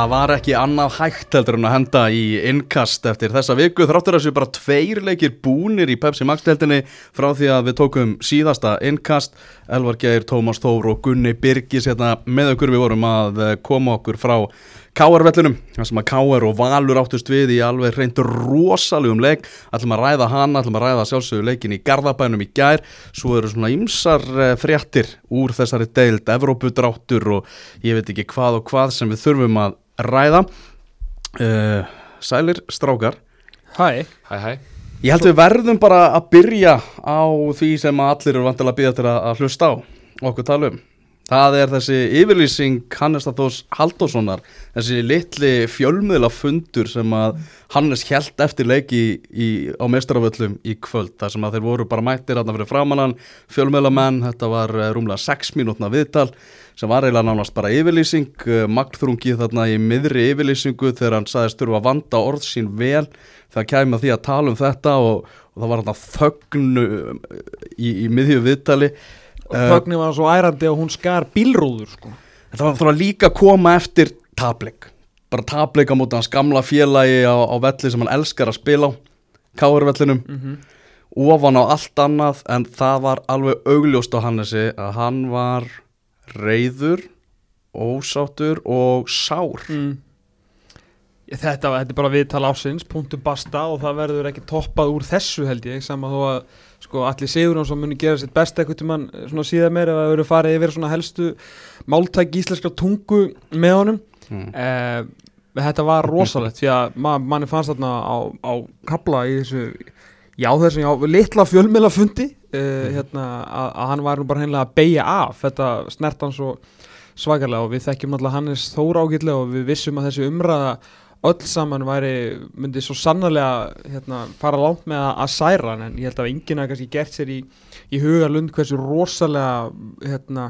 Það var ekki annað hægt heldur en að henda í innkast eftir þessa viku. Þráttur að þessu bara tveir leikir búnir í Pepsi Max-deltinni frá því að við tókum síðasta innkast. Elvar Geir, Tómas Þór og Gunni Birgis hérna með okkur. Við vorum að eh, koma okkur frá Káarvellunum þar sem að Káar og Valur áttust við í alveg reynd rosalegum leik. Ætlum að ræða hana, ætlum að ræða sjálfsögur leikin í Garðabænum í gær. Svo eru svona ymsar fréttir úr þessari deild, Evrópudráttur og ég veit ekki hvað og hvað sem við þurfum að ræða. Uh, Sælir strákar. Hæ. Hæ hæ. Ég held við verðum bara að byrja á því sem að allir eru vantilega að byrja til að, hlusta á okkur tala um Það er þessi yfirlýsing Hannes Þós Haldóssonar, þessi litli fjölmiðla fundur sem að Hannes held eftir leiki í, á mestrarvöllum í kvöld, þar sem að þeir voru bara mættir aðna fyrir framannan, fjölmiðla menn, þetta var eh, rúmlega 6 mínútna viðtal sem var eiginlega nánast bara yfirlýsing, eh, Magþrungi þarna í miðri yfirlýsingu þegar hann sagðist þurfa að vanda orð sín vel, það kæmi að því að tala um þetta og, og það var þarna þögnu eh, í, í miðju viðtali og þögnin var svo ærandi að hún skar bílrúður sko. Þetta var þarf að líka koma eftir tablik bara tablik á móti hans gamla félagi á, á velli sem hann elskar að spila á káurvellinum mm -hmm. ofan á allt annað en það var alveg augljóst á Hannesi að hann var reyður ósáttur og sár mm. Þetta, þetta er bara viðtal ásins, punktu basta og það verður ekki toppað úr þessu held ég saman þó að sko allir Sigur sem muni gera sitt best eitthvað til mann svona síðan meira að verður farið yfir helstu máltæk íslenska tungu með honum mm. eh, þetta var rosalegt því að man, manni fannst þarna á, á kabla í þessu já þessum já, litla fjölmjöla fundi eh, mm. hérna, að, að hann var nú bara hennilega að beigja af þetta snert hann svo svakalega og við þekkjum náttúrulega Hannes Þóra ágitlega og við vissum að þessi umræða öll saman væri, myndi svo sannarlega hérna, fara lánt með að, særa hann en ég held að enginn hafa kannski gert sér í, í hugarlund hversu rosalega hérna,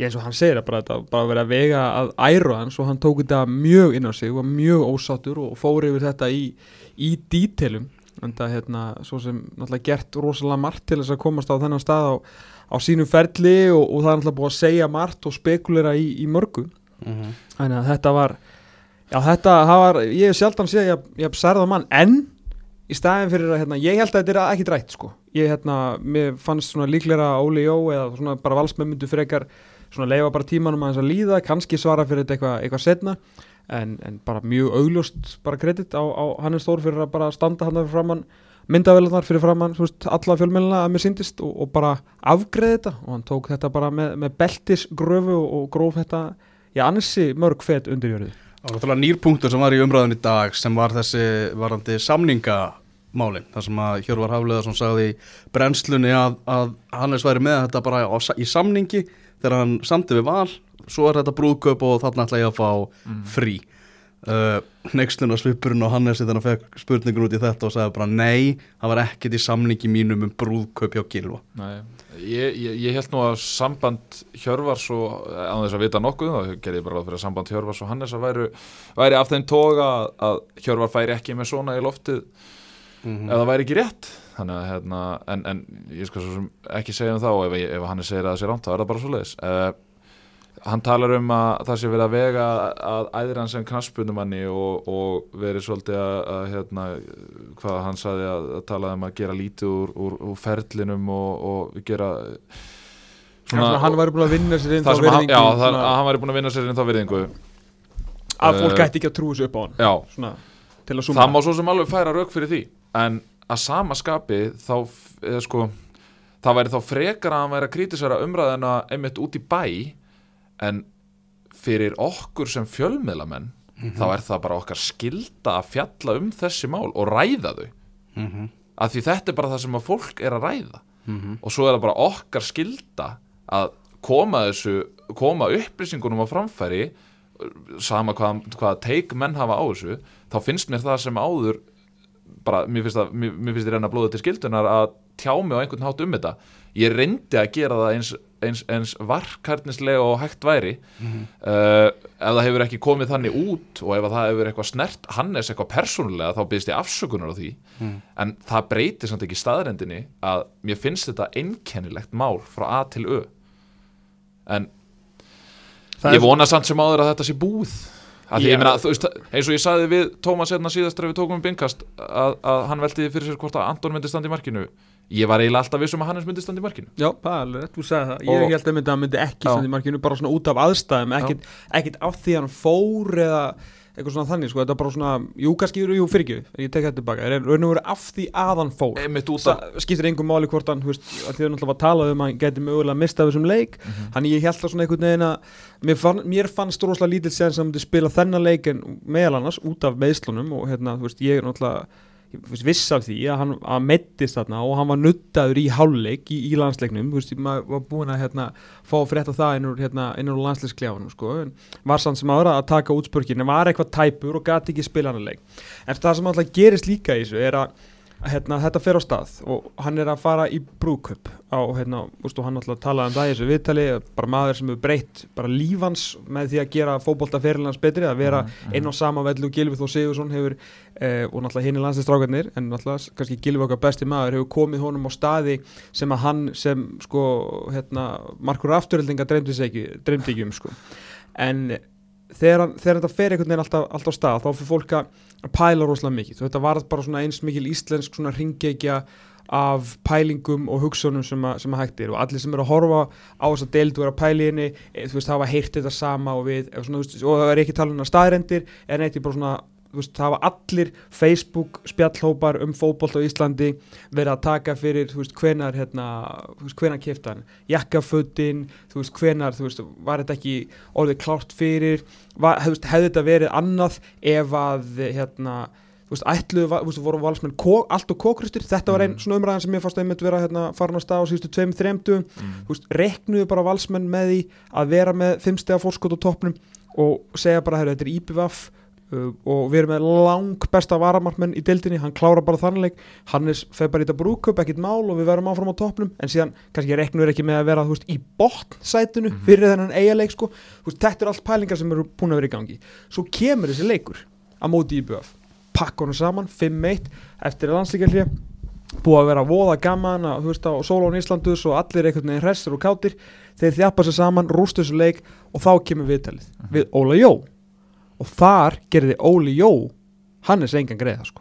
ég eins og hann segir að bara, þetta, bara verið að vega að æru hans og hann tók þetta mjög inn á sig og mjög ósáttur og fór yfir þetta í, í dítelum en það hérna, svo sem náttúrulega gert rosalega margt til þess að komast á þennan stað á, á sínu ferli og, og það er náttúrulega búið að segja margt og spekulera í, í mörgu mm -hmm. þannig að þetta var Já þetta var, ég hef sjálf þann séð ég, ég hef særðað mann en í staðin fyrir að hérna, ég held að þetta er ekki drætt sko, ég hérna, mér fannst svona líklega Óli Jó eða svona bara valsmennmyndu fyrir ekkar svona leifa bara tímanum að þess að líða, kannski svara fyrir þetta eitthvað eitthva setna en, en bara mjög augljóst bara kredit á, á Hannes Þór fyrir að bara standa hann fyrir framann myndavelunar fyrir framann, þú veist, alla fjölmjöluna að mér syndist og, og bara afgreði þetta. Og hann tók þetta bara með, með beltisgröfu og, og gróf þetta í ansi mörg fett undirjörðu Það var nýrpunktur sem var í umræðin í dag sem var þessi varandi samningamálin. Þar sem að Hjörvar Hafleðarsson sagði í brennslunni að, að Hannes væri með þetta bara á, í samningi þegar hann samti við val. Svo er þetta brúðköp og þarna ætla ég að fá mm. Frí uh, Nexlunarsvipurinn og Hannes þegar hann fekk spurningun út í þetta og sagði bara nei, það var ekkert í samningi mínum um brúðköp hjá Gilva Nei Ég, ég, ég held nú að samband Hjörvars og, á þess að vita nokkuð þá ger ég bara ráð fyrir að samband Hjörvars og Hannes að væri, væri af þeim toga að Hjörvar færi ekki með svona í loftið mm -hmm. ef það væri ekki rétt. Þannig að hérna, en, en ég skal ekki segja um þá ef, ef Hannes segir að það sé ránt þá er það bara svo leiðis uh, hann talar um að það sé verið að vega að æðir hann sem knaspunumanni og, og verið svolítið að, að hérna, hvað hann saði að, að tala um að gera lítið úr, úr, úr ferlinum og, og gera svona, ja, hann væri búin að vinna sér inn þá virðingu já, það, hann væri búin að vinna sér inn þá virðingu. Að fólk gæti ekki að trúi þessu upp á hann já, svona, það má svo sem alveg færa rauk fyrir því en að sama skapi þá eða sko það væri þá frekar að hann væri að krítisera umræðina einmitt út í bæ en fyrir okkur sem fjölmiðlamenn mm -hmm. þá er það bara okkar skilda að fjalla um þessi mál og ræða þau mm -hmm. af því þetta er bara það sem að fólk er að ræða mm -hmm. og svo er það bara okkar skilda að koma þessu koma upplýsingunum á framfæri sama hvað, hvað teik menn hafa á þessu þá finnst mér það sem áður bara, mér finnst það mér, mér finnst það reyna blóðu til skildunar að tjá mig á einhvern hát um þetta ég reyndi að gera það eins eins, eins varkarnislega og hægt væri. Mm -hmm. uh, ef það hefur ekki komið þannig út og ef það hefur eitthvað snert Hannes eitthvað persónulega þá byrðist ég afsökunar á því. Mm. en það breytir samt ekki staðrendinni að mér finnst þetta einkennilegt mál frá A til Ö. En það ég vona samt sem áður að þetta sé búð ég meina, veist, eins og ég sagði við Tómas hérna síðast þegar við tókum um byngkast að, að hann veltiði fyrir sér hvort að Anton myndi standa í markinu ég var eiginlega alltaf viss um að Hannes myndi standa í markinu. Já, það er þú sagði það. Og- Ég held að myndi, að myndi ekki standa í markinu bara svona út af aðstæðum ekkit, ekkit af því að hann fór eða eitthvað svona þannig, sko, þetta er bara svona jú, kannski, jú, fyrir ekki, ég tek þetta tilbaka er raun og veru af því að hann fór? Það skiptir engum máli hvort hann, þú veist, að því að náttúrulega var talað um að hann geti mögulega mistað þessum leik. Mhm. hann ég held það svona einhvern veginn að mér, fann, mér fannst rosalega lítill séðan sem hann myndi spila þennan leik en meðal annars út af meðslunum og hérna, þú veist, ég er náttúrulega viss af því að hann að mettist þarna og hann var nuttaður í hálfleik í, í landsleiknum, þú veist, maður var búin að hérna, fá frétt af það inn úr, hérna, inn úr landsleiksklefanum, sko, en var sann sem aðra að taka útspörkinu, var eitthvað tæpur og gati ekki spila hann leik, en það sem alltaf gerist líka í þessu er að hérna, þetta fer á stað og hann er að fara í brúköp á, hérna, ústu, hann alltaf talaði um það í þessu viðtali bara maður sem hefur breytt bara lífans með því að gera fótboltaferilans betri að vera inn á sama vellu og Gilvi Þó Sigursson hefur eh, og náttúrulega hinn er landslistrákarnir en náttúrulega kannski Gilvi okkar besti maður hefur komið honum á staði sem að hann sem sko hérna markur afturöldinga dreymdi ekki um sko. En þegar, þegar þetta fer einhvern veginn alltaf, alltaf á stað þá fyrir fólk að að pæla rosalega mikið. Og þetta var bara svona eins mikil íslensk svona ringekja af pælingum og hugsunum sem, að, sem að hægt er. Og allir sem eru að horfa á þess að deildu vera að pæli henni e, þú veist, hafa heyrt þetta sama og við ef svona, þú veist, og það er ekki talað um staðrendir en eitt er bara svona veist, það hafa allir Facebook spjallhópar um fótbolt á Íslandi verið að taka fyrir, veist, hvenar hérna, hvenar kefta hann? Jakkafötin, þú veist, hvenar var þetta ekki orðið klárt fyrir? Var, hefði þetta verið annað ef að, hérna ætluðu, voru valsmenn kó, allt og kókrustir, þetta var einn svona umræðan sem ég fannst einmitt vera hérna farin á stað á síðustu tveim, þreimtugum, Mm. þú veist, reknuðu bara valsmenn með því að vera með fimmstega fórskot á toppnum og segja bara, þetta er IPVAF uh, og við erum með lang besta varamarkmenn í deildinni, hann klára bara þannleik. Hannes feð bara í þetta brúkup, ekkit mál og við verðum áfram á toppnum, en síðan kannski reknuður ekki með að vera, veist, í botnsætinu Mhm. fyrir þennan eigaleik, sko. Veist, þetta er allt pælingar sem eru búin að vera í gangi. Svo kemur þessi leikur á móti IBF, pakka honum saman 5-1 eftir landslíkjallið búið að vera voða gaman að, veist, á Sólón Íslandus og allir einhvern veginn hressir og kátir. Þeir þjapa sér saman, rústu þessu leik og þá kemur viðtalið við Óla Jó og þar gerði Óli Jó Hannes engan greiða sko.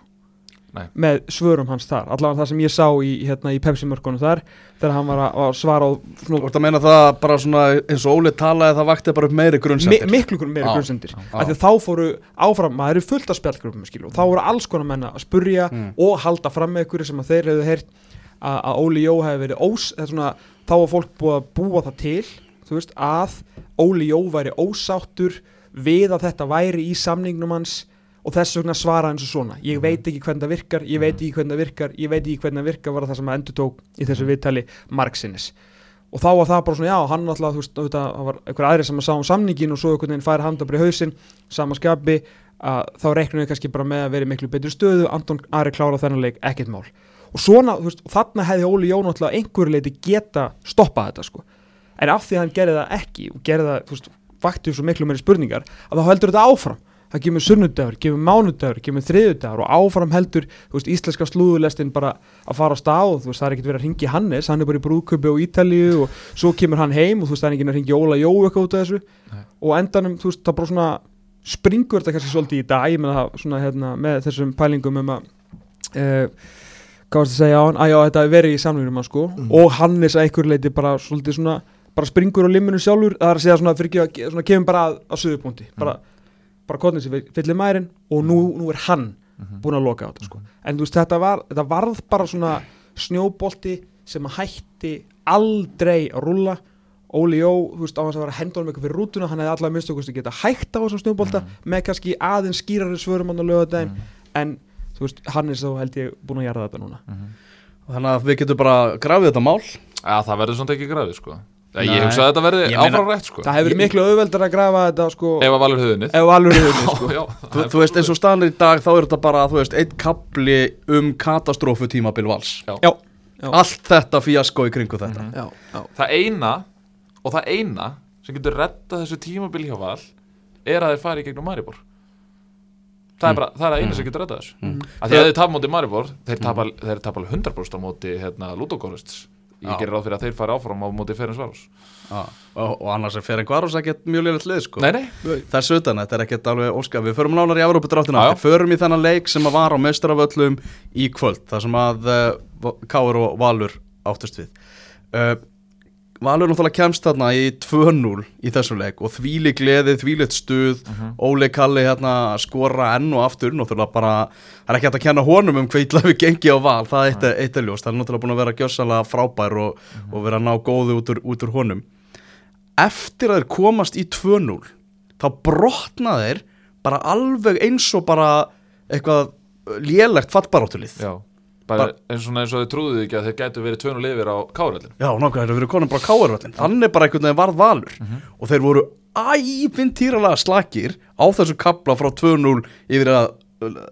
Nei. með svörum hans þar. Allavega það sem ég sá í, hérna, í Pepsi-mörkunum þar þegar hann var að, svara á Þú ert að meina það bara svona eins og Óli talaði það vakti bara upp meiri mi, grunnsendir miklu grunn meiri Já, grunnsendir af því að þá fóru áfram, maður eru fullt af spjallgrupum skilu, og þá voru alls konar menna að spurja Mm. og halda fram með ykkur sem að þeir hefðu heyrt að, að Óli Jó hefði verið ós svona, þá var fólk búið að búa það til veist, að Óli Jó væri ósáttur við að þetta væri í samningnum hans og þess vegna svara eins og svona. Ég veit ekki hvernig það virkar, ég veit ekki hvernig það virkar ég veit ekki hvernig það virkar var það sem að endur tók í þessu viðtali margsinnis. Og þá var það bara svona, já, hann alltaf þú veist, það var einhver aðri sem að sá um samningin og svo einhvern veginn færi handabri hausinn sama skapi, þá reiknum við kannski bara með að vera miklu betri stöðu Anton Ari klára þennan leik, ekkert mál. Og svona, þú veist, þarna hefði Óli Jón alltaf einhverju leiti geta stoppað þetta sko, en af því að hann gerði það ekki og gerði það, þú veist, vakti svo miklu meiri spurningar, að þá heldur þetta áfram það kemur sunnudagur, kemur mánudagur, kemur þriðudagur og áfram heldur þú veist, íslenska slúðulestin bara að fara á stað og þú veist, það er ekkert verið að ringi Hannes hann er bara í brúðköpi á Ítalíu og svo kemur hann heim og þú veist, það er enginn að ringi Óla Jó eitthvað út af þessu Nei. og endanum, þú veist, það bara svona springur þetta kannski svolítið í dag ég meina það svona hérna með þessum pælingum um að uh, hvað varst að segja á hann, að já, þetta er verið í samlingunum hann sko Mm. og Hannes að einhver leiti bara bara springur á limminu sjálfur það er að segja svona, fyrir ekki að svona kemur bara að, að suðupunkti, bara, bara kotnið sér fyllir mærin og nú, nú er hann Mhm. búin að loka á þetta sko. En þú veist þetta var, þetta varð bara svona snjóbolti sem að hætti aldrei að rúlla. Óli Jó, þú veist, á hans að vera að henda honum eitthvað fyrir rútuna, hann hefði allavega minnst okkur að geta hægt á þessum snjóbolta með kannski aðeins skýrari svörum hann að löga þetta en þú veist, hann er svo held ég búin að gera þetta núna. Þannig að við getum bara grafið þetta mál. Já, það verður svona ekki græði sko Ég Nei. hugsa að þetta verði Ég rétt sko. það hefur Ég- miklu auðveldar að grafa þetta sko, Ef að valur höfuðnið ef alveg höfum sko. Já, Þú, þú veist eins og staðan er í dag þá er þetta bara þú veist einn kapli um katastrófu tímabil vals. Já, já, Allt þetta fíasko í kringu þetta. Já, já. Það eina og það eina sem getur rettað þessu tímabili hjá val er að þeir fari í gegnum Maribor. Það er Mm. bara, það er eina Mm. sem getur rettað þessu. Mm. að því að þeir tapa móti Maribor þeir tapa, þeir tapa alveg 100% á móti hérna, Ludogorist ég gerir ráð fyrir að þeir fari áfram á móti Ferens Varos. Já, og, og annars er fyrir einhverjum ekkert mjög liðið lið sko. Nei, nei, Þessu utan, þetta er ekkert alveg óskar Við förum nánar í Európa dráttina Já, já. Við förum í þennan leik sem að var á meistaravöllum í kvöld Það sem að uh, Káur og Valur áttust við. Uh, Valur náttúrulega kemst þarna í 2-0 í þessum leik og þvíli gleði, þvílitt stuð. Óli Kalli hérna skora enn og aftur náttúrulega bara, það er ekki hægt að kenna honum um hvað við gengi á val, það er eitt, eitt er ljóst. Það er náttúrulega búin að vera gjössalega frábær og, og vera að ná góðu út úr, út úr honum. Eftir að þeir komast í 2-0 þá brotna þeir bara alveg eins og bara eitthvað lélegt fattbaráttulið já bara eins og, eins og þau trúðu því ekki að þeir gætu verið tvönu lifir á Káröldin Já, nákvæmlega, þeir eru konum bara káarvöllin Þannig bara einhvern veginn varð valur. Og þeir voru ævintýralega slakir Á þessu kapla frá 2-0 Yfir að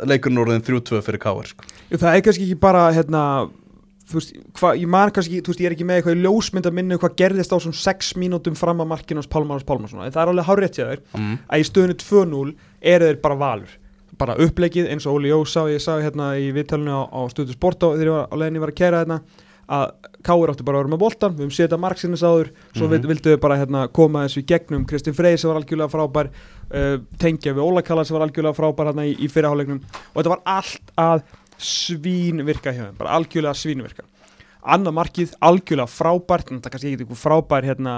leikurinn orðin 3-2 fyrir káar sko. Það er kannski ekki bara hérna, þú veist, hva, ég man kannski þú veist, ég er ekki með eitthvað í ljósmynd að minna hvað gerðist á svona 6 mínútum fram að markinu hans Pálmar Pálmarsson, en það er alveg hárétt þér mm. að í stöðinu 2-0 eru þeir bara valur bara upplegið eins og Óli Jó sá ég sá hérna í viðtalinu á, á stöðu sport þegar ég var á leiðinni var að kæra hérna að Káur átti bara að vera með boltan við höfum séð þetta margsinnis áður svo mm vildu við bara hérna, koma þessu í gegnum. Kristinn Frey sem var algjörlega frábær uh, tengja við Óla Kalla sem var algjörlega frábær hérna í, í fyrirhálegnum og þetta var allt að svínvirka þeim bara algjörlega svínvirka. Annað markið algjörlega frábært en þetta er kannski ekki eitthvað frábær hérna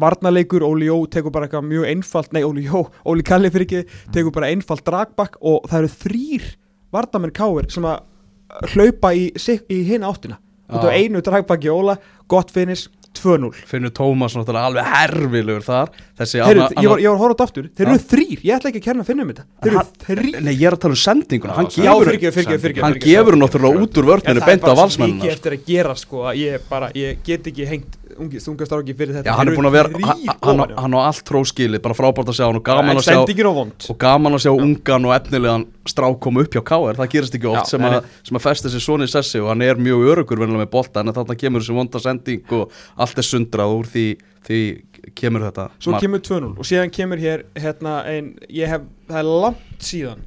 varnarleikur, Óli Jó tekur bara eitthvað mjög einfalt, nei Óli Jó, Óli Kalli fyrir ekki, tekur bara einfalt dragbakk og það eru þrýr varnarmenn káir sem að hlaupa í, í hinn áttina. Út á Já. einu dragbakki Óla, gott finnis 2-0 Finnur Tómas náttúrulega alveg herfilegur þar. Þessi Heyrðu, anna- ég var, ég var að horfa á þetta aftur, þeir eru þrýr ég ætla ekki að kenna að finna um þetta. Þeir eru þrýr Nei, ég er að tala um sendinguna. Hann gefur, náttúrulega út úr vörninu það er Beint á bara svo valsmennina mikið eftir að gera sko að ég bara, ég get ekki hengt ungi, stungastráki fyrir þetta. Já, hann er búin að vera hann, hann, í hann á allt tróskilið Bara frábært að sjá hann og gaman að sjá sendingin á vond og gaman að sjá ungan og efnilegan strák koma upp hjá KR, það gerist ekki oft Já, sem, nei, að, sem að festi sér svona í sessi og hann er mjög örugur venjulega með bolta en þarna kemur þessi vonda sending og allt er sundrað og úr því, því kemur þetta Svo mark. kemur 2-0 og síðan kemur hér hérna ein, ég hef, það er langt síðan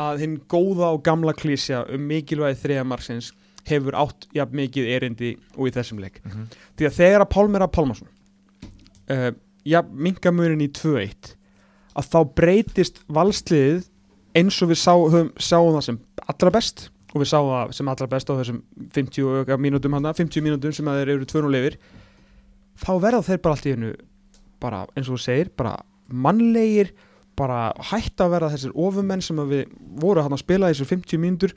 að hinn góða og gamla klísja um mikilvægi þriða marksins hefur átt jafn mikið erindi og í þessum leik Mhm. því að þegar að Pálmera Pálmarsson uh, jafn mingamunin í 2-1 að þá breytist valsliðið eins og við sá, höfum, sáum það sem allra best og við sáum það sem allra best á þessum 50 og eitthvað mínútum hana, 50 mínútum sem þeir eru 2-0 yfir þá verða þeir bara allt í hennu bara eins og þú segir, bara mannlegir bara hætta að verða þessir ofumenn sem við voru hann að spila þessir 50 mínútur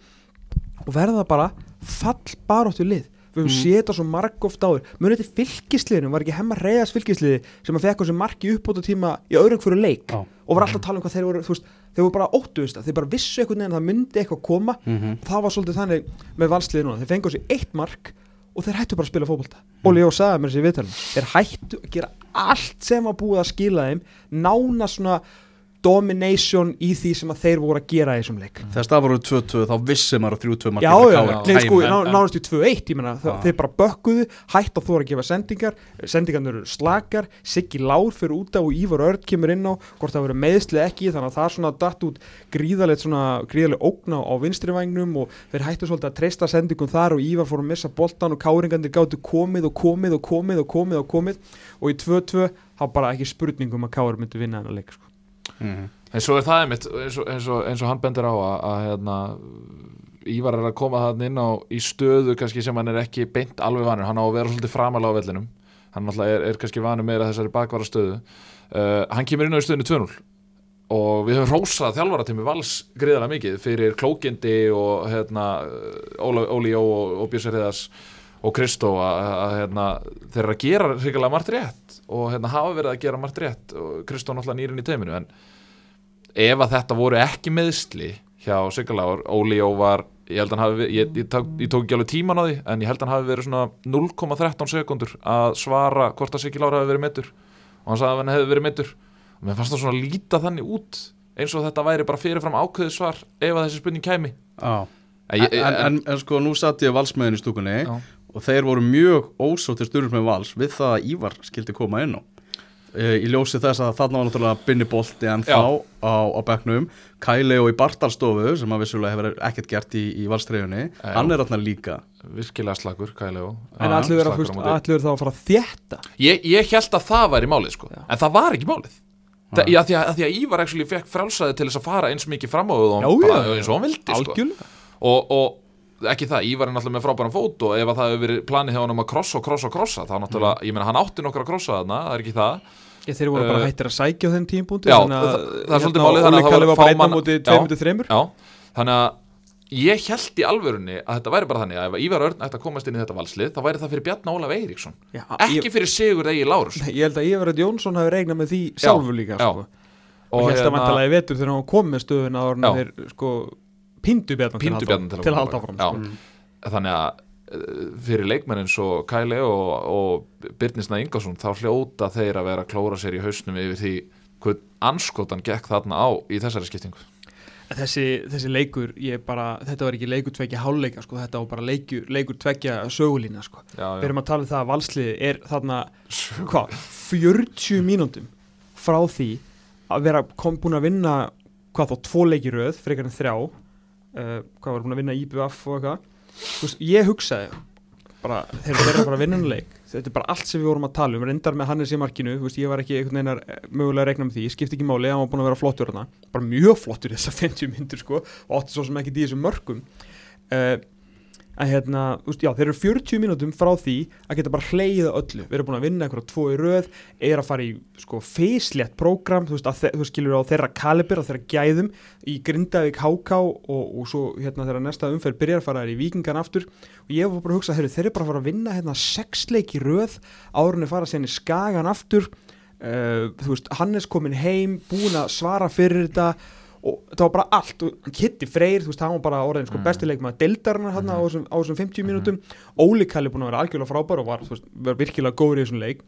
og verða bara fall baróttu lið. Við höfum Mm. þetta svo marg oft áður. Munið þetta fylgisliðinu, var ekki hemma reyðas fylgisliði sem að fekk á sig marki uppbóta tíma í öðrum hverju leik Já. og var alltaf að tala um hvað þeir voru veist, þeir voru bara óttuðist þeir bara vissu einhvern veginn að það myndi eitthvað koma. Mhm. og það var svolítið þannig með valsliði núna. Þeir á sig eitt mark og þeir hættu bara að spila fótbolta. Óli Jó sagði mér þessi í viðtalinu þeir hættu að gera allt sem var búið að skila þeim nána svona domination í því sem að þeir voru að gera í þessum leik þegar stað voru 2-2 þá vissi maður að 3-2 markið Já, já, nei sko, ná, nánast í 2-1 ég meina, Já. þeir bara bökkuðu hætt að þú að gefa sendingar sendingarnir eru slakar, Siggi Lár fyrir út af og Ívar Örd kemur inn á hvort það verið meðsli ekki, þannig að það er svona datt út gríðalegt svona, gríðaleg ógna á vinstri vængnum og þeir hættu svolítið að treysta sendingum þar og Ívar fór að missa boltan og káringandir gáttu komið og komið og komið og komið og komið og í 2-2 þá bara ekki spurningum að káir myndi vinna þennan leik sko. Mhm. En svo er það einmitt eins og, eins og, eins og hann bendir á að, að hérna, Ívar er að koma þannig inn á í stöðu kannski sem hann er ekki beint alveg vanur, hann á að vera svolítið framalega á vellinum. Hann náttúrulega er, er kannski vanur meira þessari bakvara stöðu uh, hann kemur inn á stöðinu 2-0 og við höfum rósað þjálfaratími vals gríðarlega mikið fyrir klókindi og hérna, Óli Jó og, og Björsir Heiðars og Kristó að, að hérna, þeir eru að gera hrikalega margt rétt og hérna, hafa verið að gera margt rétt og Kristó náttúrulega nýrin í teiminu en ef að þetta voru ekki meðsli hjá Sigurláður, Óli Jó var ég held að hann hafi, ég, ég, tók, ég tók ekki alveg tíman á því en ég held að hann hafi verið svona 0,13 sekundur að svara hvort að Sigurláður hafi verið meittur og hann sagði að hann hefði verið meittur og mér fannst það svona líta þannig út eins og þetta væri bara fyrirfram ákveðið svar ef að þessi spurning kæmi Já. en, En, en, en, sko nú satt ég valsmeðin í stúkunni Já. Og þeir voru mjög ósóttir stjórnum með vals við það að Ívar skildi koma inn á. Uh, í ljósi þess að þarna var náttúrulega Binni Bolti en þá á, á bekknum. Kæli og í Bartalstofu sem að vissulega hefur ekkert gert í, í valstreyjunni Já. hann er þarna líka. Virkilega slagur, Kæleo En Já, allir allir þá að fara að þétta? Ég, ég held að það væri málið sko. Já. en það var ekki málið. Það, já, því, að, því að Ívar actually fekk frálsaði til þess að fara eins mikið fram á það eins og hann vildi sko. Algjörlega. Og, og ekki það, Ívar er náttúrulega með frábæran fót og ef að það hefur verið planið hjá hann um að krossa og krossa og krossa þá náttúrulega, Mm. ég meina hann átti nokkra að krossa þarna, það er ekki það Ég, þeir voru bara Uh, hættir að sækja á þeim tímpúnti já, það- það er svolítið málið, þannig að það var var bara fá einn á mann- móti Já. 2-3 Já, þannig að ég held í alvörunni að þetta væri bara þannig að ef Ívar Örn ætti að komast inn í þetta valslið þá væri það fyrir Bjarni Ólaf Eiríksson Já, ekki fyrir Sigur Egi Lárus Ég held að Ívar Örn Jónsson hafi regnað með því sjálfur líka já. sko. og helst að hérna- vantalega í vetur þegar hann kom með stöðuna ára Já. þeir sko píndu bjarnan til að halda áfram sko. þannig að eh, fyrir leikmenn eins og Kæli og, og Birnisna Ingarsson þá hljóta þeir að vera að klóra sér í hausnum yfir því hvað anskotan gekk þarna á í þessari skiptingu þessi, þessi leikur, ég bara þetta var ekki leikur tveggja háluleika sko. þetta var bara leikur, leikur tveggja sögulína sko. við erum að tala um það að valsliði er þarna hvað, 40 mínúndum frá því að vera kom búin að vinna hvað þá tvo leiki í röð, frekar en þrjá uh, hvað var búin að vinna IBF og eitthvað? Ég hugsaði bara, þeir eru að fara að vinna en leik. Þetta er bara allt sem við vorum að tala um reyndar með Hannes í markinu, veist, ég var ekki einhvern veginn að eh, mögulega regna með því, ég skipti ekki máli hann var búin að vera flottur þarna, bara mjög flottur þessar 50 myndur sko, og átti svo sem ekki í þessum mörgum uh, að hérna, veist, já, þeir eru 40 mínútum frá því að geta bara hleyða öllu. Við erum búin að vinna einhverja tvo í röð er að fara í, sko, feyslétt prógram þú þú skilur á þeirra kalibir og þeirra gæðum í Grindavík HK og, og svo, hérna, þeirra næsta umferð byrjar að fara þær í Víkingan aftur. Og ég var bara að hugsa, heyrðu, þeir eru bara að fara að vinna hérna sex leik í röð árunni fara í Skagan aftur. Uh, þú veist, Hannes komin heim búin að svara fyrir þetta og það var bara allt og Kitty Freyr, þú veist, hann var bara orðin sko, Mm. besti leikmaður deildarinnar hann á þessum, á þessum 50 mínútum. Óli Kalli búin að vera algjörlega frábær og var, veist, var virkilega góður í þessum leik.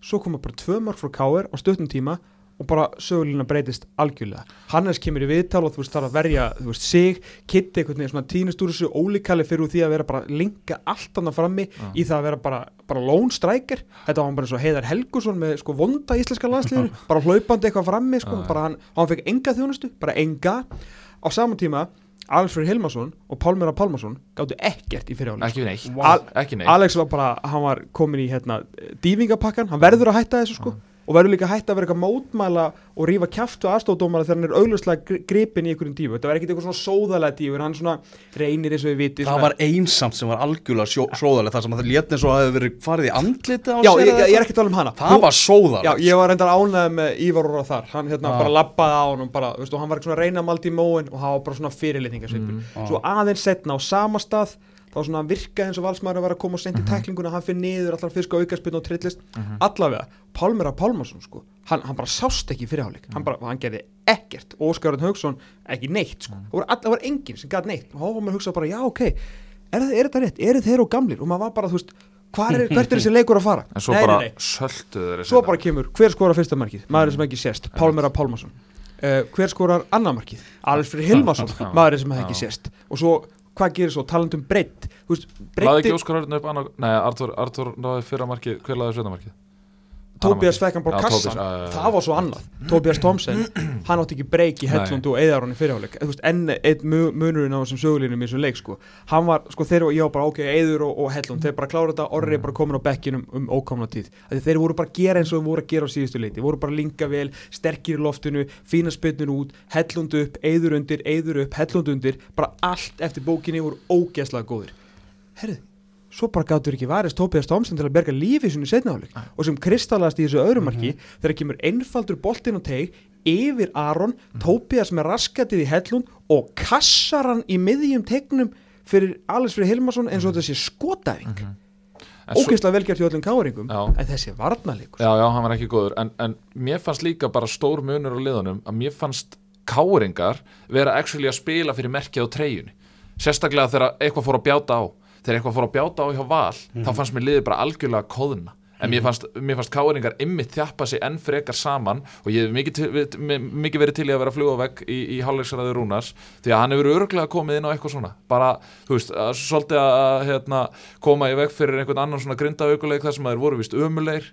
Svo koma bara tvö mörg frá Káir á stöttum tíma og bara sögulína breytist algjörlega. Hannes kemur í viðtal og þú veist þarf að verja þú veist sig, Kitty einhvern veginn svona tínust úr þessu Óli Kalli fyrir því að vera bara linka allt annað frammi Já. í það að vera bara, bara lone striker. Þetta var hann bara eins og Heiðar Helgusson með sko vonda íslenska landsliður bara hlaupandi eitthvað frammi sko, bara hann, hann fekk enga þjónustu, bara enga. Á sama tíma Alfred Hilmarsson og Pálmera Pálmarsson gáttu ekkert í fyrirháleik ekki neitt, Al- ekki neitt. Alex var bara, hann var komin í hérna, dývingapakkan, hann verður að hætta þessu sko og verður líka hætta að vera eitthvað mótmæla og rífa kjaftu aðstóðdómara þegar hann er auglustlega gripin í einhverjum dífu þetta var ekkert eitthvað svona sóðalega dífu hann svona reynir eins og við viti Það var einsamt sem var algjörlega sóðalegt þar sem að það létt eins og að það hefði verið farið í andliti á Já, ég, ég, ég er ekki að tala um hana. Það var Já, sóðalegt ég var reyndar ánægð með Ívar Óra þar. Hann hérna Já. bara labbaði á hann bara, veistu, hann var svona reynamaldi í móin og hann var bara svona fyrirlitningasvipur Já. svo þá svona virkaði eins og valsmaður að vera að koma og senda í tæklinguna, hann fyrir niður allar fisk á aukarspinn og trillist, allavega Pálmera Pálmarsson sko, hann, hann bara sást ekki í fyrirháleik, hann, bara, hann gerði ekkert. Og Óskarinn Haugsson ekki neitt sko. það, voru, all- var enginn sem gæti neitt. Og þá var maður að hugsa bara, já ok er, er þetta rétt, eru þeir og gamlir? Og maður var bara, þú veist, hvar er, hvert er þessi leikur að fara? En svo Nei, nei, bara nei. sölduðu þeir Svo bara kemur, hver skora fyrsta markið? Maðurinn sem ekki sést, Pálmera Pálmarsson. Uh, Hver skorar annar markið? Alfred Hilmarsson, Já. maðurinn sem ekki sést. Og svo, hvað gerir svo? Talandum breytt Laði ekki Óskar Örn upp annað Nei, Artur, Artur náði fyrra markið Hver laði sjöta markið? Tóbías fekk hann bara kassan Tobias, já. Það var svo annað. Tóbías Tomsen, hann átti ekki breyk í Hellund og Eðaron í fyrirháleik enn einn mu- munurinn á þessum sögulínum í þessum leik sko. Hann var, sko, þeir og ég var bara, ok, Eður og, og Hellund Þeir bara klára þetta, Orri er bara komin á bekkinum um ókomna tíð. Því Þeir voru bara að gera eins og þeir voru að gera á síðustu leiti. Voru bara að linka vel, sterkir í loftinu Fína spynnur út, Hellund upp, Eður undir Eður upp, Hellund undir. Bara allt eftir bókinni voru ógeðslega góðir. Herðu, svo bara gáttur ekki varist Tóbias Tomsen til að berga lífi sinni setnaháleik og sem kristallast í þessu öðru marki þegar kemur einfaldur boltinn og teig yfir Aron, Tóbias með raskatið í hellund og kassar hann í miðjum tegnum fyrir Alex Freyr Hilmarsson eins og þetta sé skotæfing. En svo- ógeðslega velgjart hjá öllum káringum en þessi varnalegur Já, já, hann var ekki góður. En, en mér fannst líka bara stór munur á liðunum að mér fannst káringar vera actually að spila fyrir merkið á treyjunni. Sérstaklega þegar eitthvað fór að bjáta á þegar eitthvað fór að bjáta á hjá val þá fannst mér liðið bara algjörlega kóðuna en mér fannst, mér fannst káeringar ymmit þjappa sig enn frekar saman og ég hef mikið, mikið verið til í að vera flug á vegg í, í hálfleiksræðu Rúnars því að hann hefur öruglega komið inn á eitthvað svona. Bara, þú veist, að, svolítið að hérna, koma í vegg fyrir einhvern annan svona grindaaukuleik þar sem þeir voru vist umuleir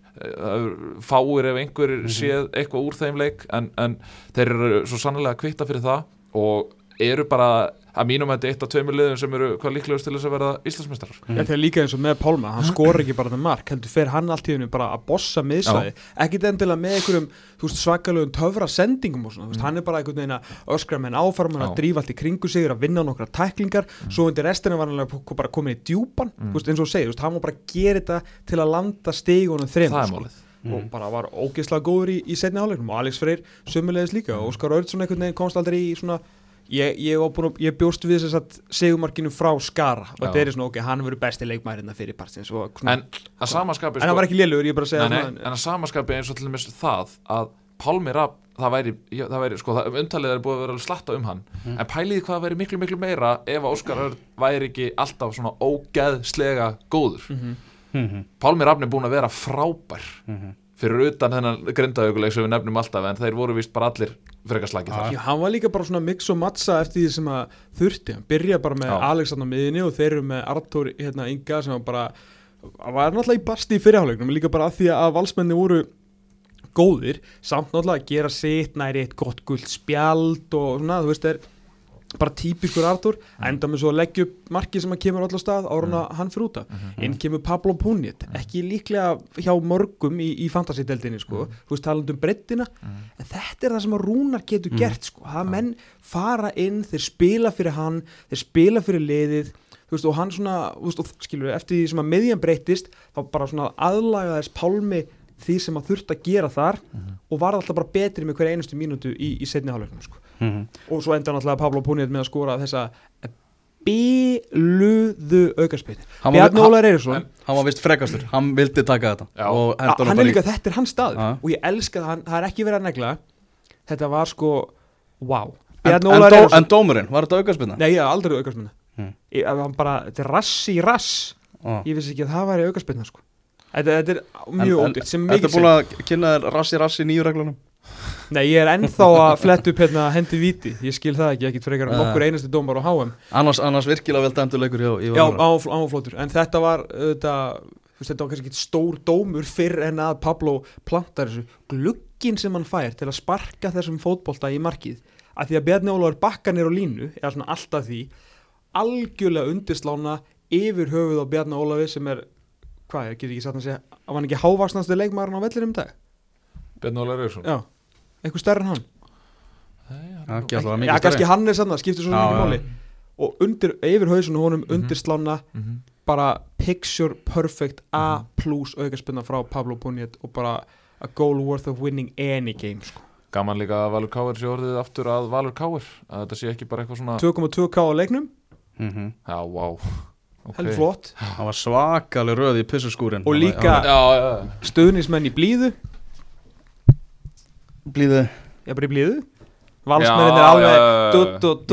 fáir ef einhver séð eitthvað úr þeim leik en, en þeir eru svo sannlega kvitta fyrir það og eru bara að mínum að þetta eitt af tveimur liðum sem eru hvað líklegust til þess að verða Íslandsmeistarar. Þetta er líka eins og með Pálma, hann skor ekki bara það mark, heldur fer hann allt í hennu bara að bossa miðsvæði, ekkit endilega með einhverjum svakalugum töfra sendingum og svona, þú veist, hann er bara einhvern veginn að öskra áfarm, hann Já. að drífa allt í kringu sig, er að vinna nokkra tæklingar, svo undir restina var hann bara komin í djúpan, þú veist, eins og veist, hann var bara að gera þetta til að landa stigunum þrem, það er málið. Og bara var ógeðslega góður í, í setni áleiknum og Alex Freyr sömulegis líka og Óskar Ördsson einhvern veginn komst aldrei í svona ég, ég, var búinn að- ég bjóst við þess að segumarkinu frá Skara og þetta er svona ok, hann verður besti leikmærinna fyrir partins og svona, en að samaskapi en hann var ekki segja nei, nei, en að samaskapi eins og til dæmis það að Pálmi Rapp, það væri, já, það væri sko, það, umtalið er búið að vera slatta um hann en pæliði hvað væri miklu, miklu meira ef að Óskar Örn væri ekki alltaf svona ógeðslega góður Mhm. Mhm. Pálmi Rapp er búin að vera frábær Mhm. fyrir utan þennan grindaauguleik sem við nefnum alltaf en þeir voru vist bara allir frekar slagið þar Já, hann var líka bara svona mix og mattsa eftir því sem að þurfti, hann byrja bara með Já. Alex hann á miðinni og þeir eru með Artur hérna Inga sem var bara var náttúrulega í basti í fyrirháleiknum líka bara að því að valsmenni voru góðir, samt náttúrulega að gera sitt næri eitt gott guld spjald og svona, þú veist, er bara típiskur Artur, enda með svo að leggja upp marki sem að kemur allar stað áruna hann fyrir út af, inn kemur Pablo Punit ekki líklega hjá mörgum í, í fantasy-deldinni, sko, þú veist, talandi um brettina, en þetta er það sem að Rúnar getur gert, sko, það menn fara inn, þeir spila fyrir hann þeir spila fyrir liðið veist, og hann svona, veist, og skilur við, eftir því sem að miðjan breytist, þá bara svona aðlagaðist pálmi því sem að þurft að gera þar og var alltaf bara betri með hverja einustu mínútu í, í setni hálfleiknum, sko Mhm. og svo enda náttúrulega Pablo Punit með að skora þessa biluðu aukarspil Bjarni Ólaður Eiríksson hann var vist frekastur, hann vildi taka þetta Já. a- hann bara er í- líka, þetta er hans staður Já. og ég elska það, hann- það er ekki verið að negla þetta var sko, wow en, en, dó, Eiríksson en dómurinn, var þetta aukarspinna? nei, hef aldrei aukarspilna Hmm. Ég- hann bara, þetta er rass í rass Ah. ég vissi ekki að það væri aukarspilna sko. þetta, þetta er mjög ódýrt sem Þetta er búin að kynna þér rassi rassi nýju reglunum Nei, ég er ennþá að fletta upp hérna hendi viti, ég skil það ekki, ekkit frekar en Nei. nokkur einasti dómar á HM annars, annars virkilega vel dæmdur leikur hjá í Já, áflótur, en þetta var þetta, þetta var kannski ekki stór dómur fyrr en að Pablo plantar þessu glugginn sem hann fær til að sparka þessum fótbolta í markið. Að því að Bjarni Ólafur bakkar nýr á línu eða svona alltaf því algjörlega undirslána yfir höfuð á Bjarni Ólafi sem er hvað, ég get ekki satt að segja að hann ekki hávaksnastu leikmaðurinn á vellinum í dag? Bjarni Já, eitthvað stærri en hann? Ekki alltaf Já, mikið kannski hann er sann, það skiptir svo Já, mikið já. máli. Og undir, yfir hausunum honum undirslána Mhm. bara picture perfect A plus aukarspunna frá Pablo Punjet og bara a goal worth of winning any game sko. Gaman líka að Valur Káir sé orðið aftur að Valur Káir að þetta sé ekki bara eitthvað svona 2,2k á leiknum, Mhm. Já, vá. Ok. heldur flott. Það var svakaleg röð í pissuskúrin. Og líka- stuðnismenn í blíðu, Blíðu ég bara í blíðu valsmennin er Já, alveg já, já, já.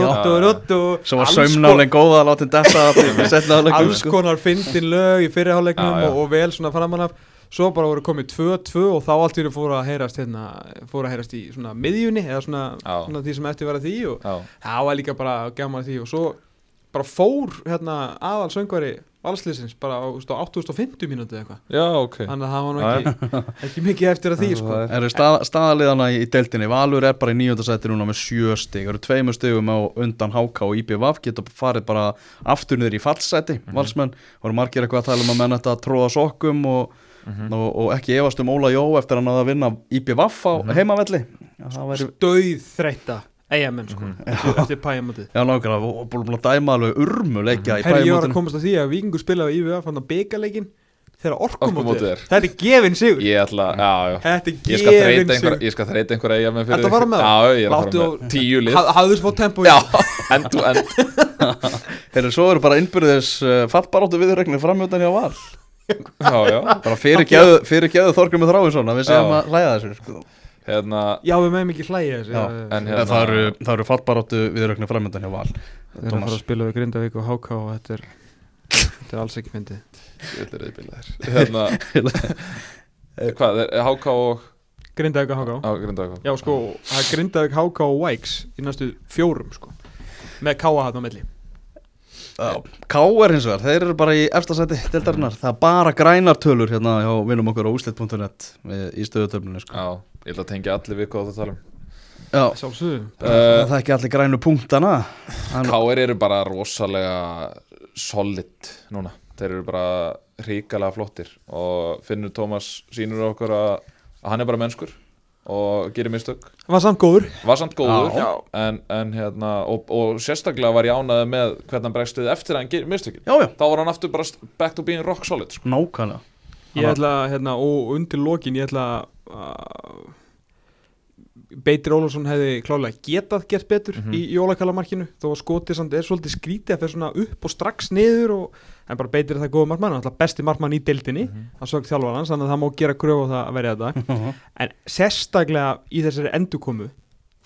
Já. Svo var alls saumnálinn góða að láta henn detta alls konar fyndin lög í fyrirháleiknum Já, já. og, og vel svona framan af svo bara voru komið 2-2 og þá allt hennu fóru að heyrast hérna, fóru að heyrast í svona miðjunni eða svona, Já. svona því sem eftir var að því og Já, það var líka bara gaman að því og svo bara fór hérna aðal söngvari valsliðsins bara á, á 850 mínúti eða eitthvað. Já ok. Þannig að það var nú ekki, ekki mikið eftir að því sko. Það er- Eru stað, staðaliðana í, deildinni? Valur er bara í nýjöndasætti núna með sjö stig. Eru tveimur stigum á undan HK og IBVF geta farið bara aftur niður í fallsæti valsmenn, voru margir eitthvað að tala um að menn þetta að tróða sokkum og, og, og ekki efast um Óla Jó eftir hann að vinna IBVF á heimavelli Já, það væri, döið þreytta eigamenn sko, eftir, eftir pæjamótið já nákvæmlega. Og búin búin að dæma alveg urmu leikja í Herri, ég var að komast að því að Víkingur spilaði í IVF hann að byggaleikin þegar orkumótið er. Þetta er gefin sigur. Ég ætla, já, já. Þetta er gefin einhver, sigur. ég skal þreita einhver eiga með fyrir að fara með það? Já, ég er að fara með tíu lið. Ha- hafðu svo tempo í Já, end to end. Herri, svo eru bara innbyrðis uh, fattbaróttu viðregnir framjötan hjá Val. Já, já. Bara fyrir geðu, fyrir geðu Þorgrumi Þráinsson að við segjum Já. að hlæða þessu sko. Hérna, já við meðum ekki hlæja þessu. Já, en hérna- það eru, það eru fattbaróttu viðregnir framjötan hjá Val við erum að fara að spila við Grindavík og HK og þetta er Þetta er alls ekki fyndið. Ég ætla reyðbílaðir Hérna Hvað, er HK og Grindavík og Háká á, Grindavík Já sko, það er Grindavík, Háká og Væks í næstu fjórum sko. Með Káa hann á milli. K.R. hins vegar, þeir eru bara í efstasæti deildarinnar, það er bara grænar tölur hérna hjá vinnum okkur á úslit.net í stöðutöflunni sko. Já, ég ætla að tengja allir við hvað það tala um. Já, Sjálfsögðu. Það er ekki allir grænu punktana en, KR eru bara rosalega solid núna. Þeir eru bara ríkalega flottir og Finnur Tómas sýnur okkur að, að hann er bara mennskur og gerir mistök. Var samt góður. Var samt góður Já. en, en hérna og, og sérstaklega var ég ánaði með hvernig hann bregst við eftir að hann gerir mistökin. Já, já, þá var hann aftur bara back to being rock solid sko. nákvæmlega. Ég Hann- ætla, hérna, og undir lokin ég ætla að Beitir Ólafsson hefði klálega getað gert betur Mhm. í jólakalamarkinu þó að skotið samt er svolítið skrítið að fyrir svona upp og strax niður og en bara Beitir er það góða markmann, alltaf besti markmann í deildinni Mhm. hann sög þjálfar hans, þannig að það má gera kröfu á það að verja þetta en sérstaklega í þessari endurkomu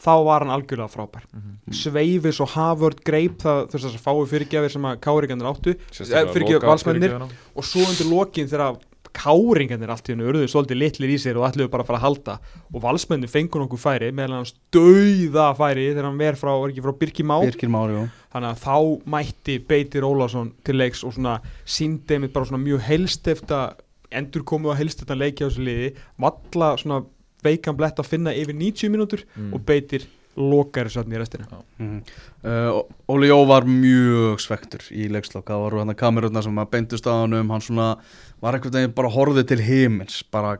þá var hann algjörlega frábær Mhm. sveifis og hafvörd greip það þess að fái fyrirgjafir sem að káringarnir áttu Sérstaklega fyrir ekki loka valsmennir og svo undir lokin þegar káringarnir allt í hennu urðu svolítið litlir í sér og ætluðu bara að fara að halda. Og valsmennin fengur nokkuð færi meðan hann stöiða færi þegar hann ver frá, var ekki frá Birkir Mári, jú. Þannig að þá mætti Beitir Ólafsson til leiks og svona síndi einmitt bara svona mjög heilstifta endurkomu og heilstifta leiki á þessu liði. Valla svona veikan blett að finna yfir 90 mínútur Mm. og Beitir lokar þessu öll í restina. Mm. Uh, Óli Jó var mjög svektur í leikslokk, það voru hann kamerunna sem að beintust á hann um, hann svona var einhvern veginn bara horfið til himins. Bara,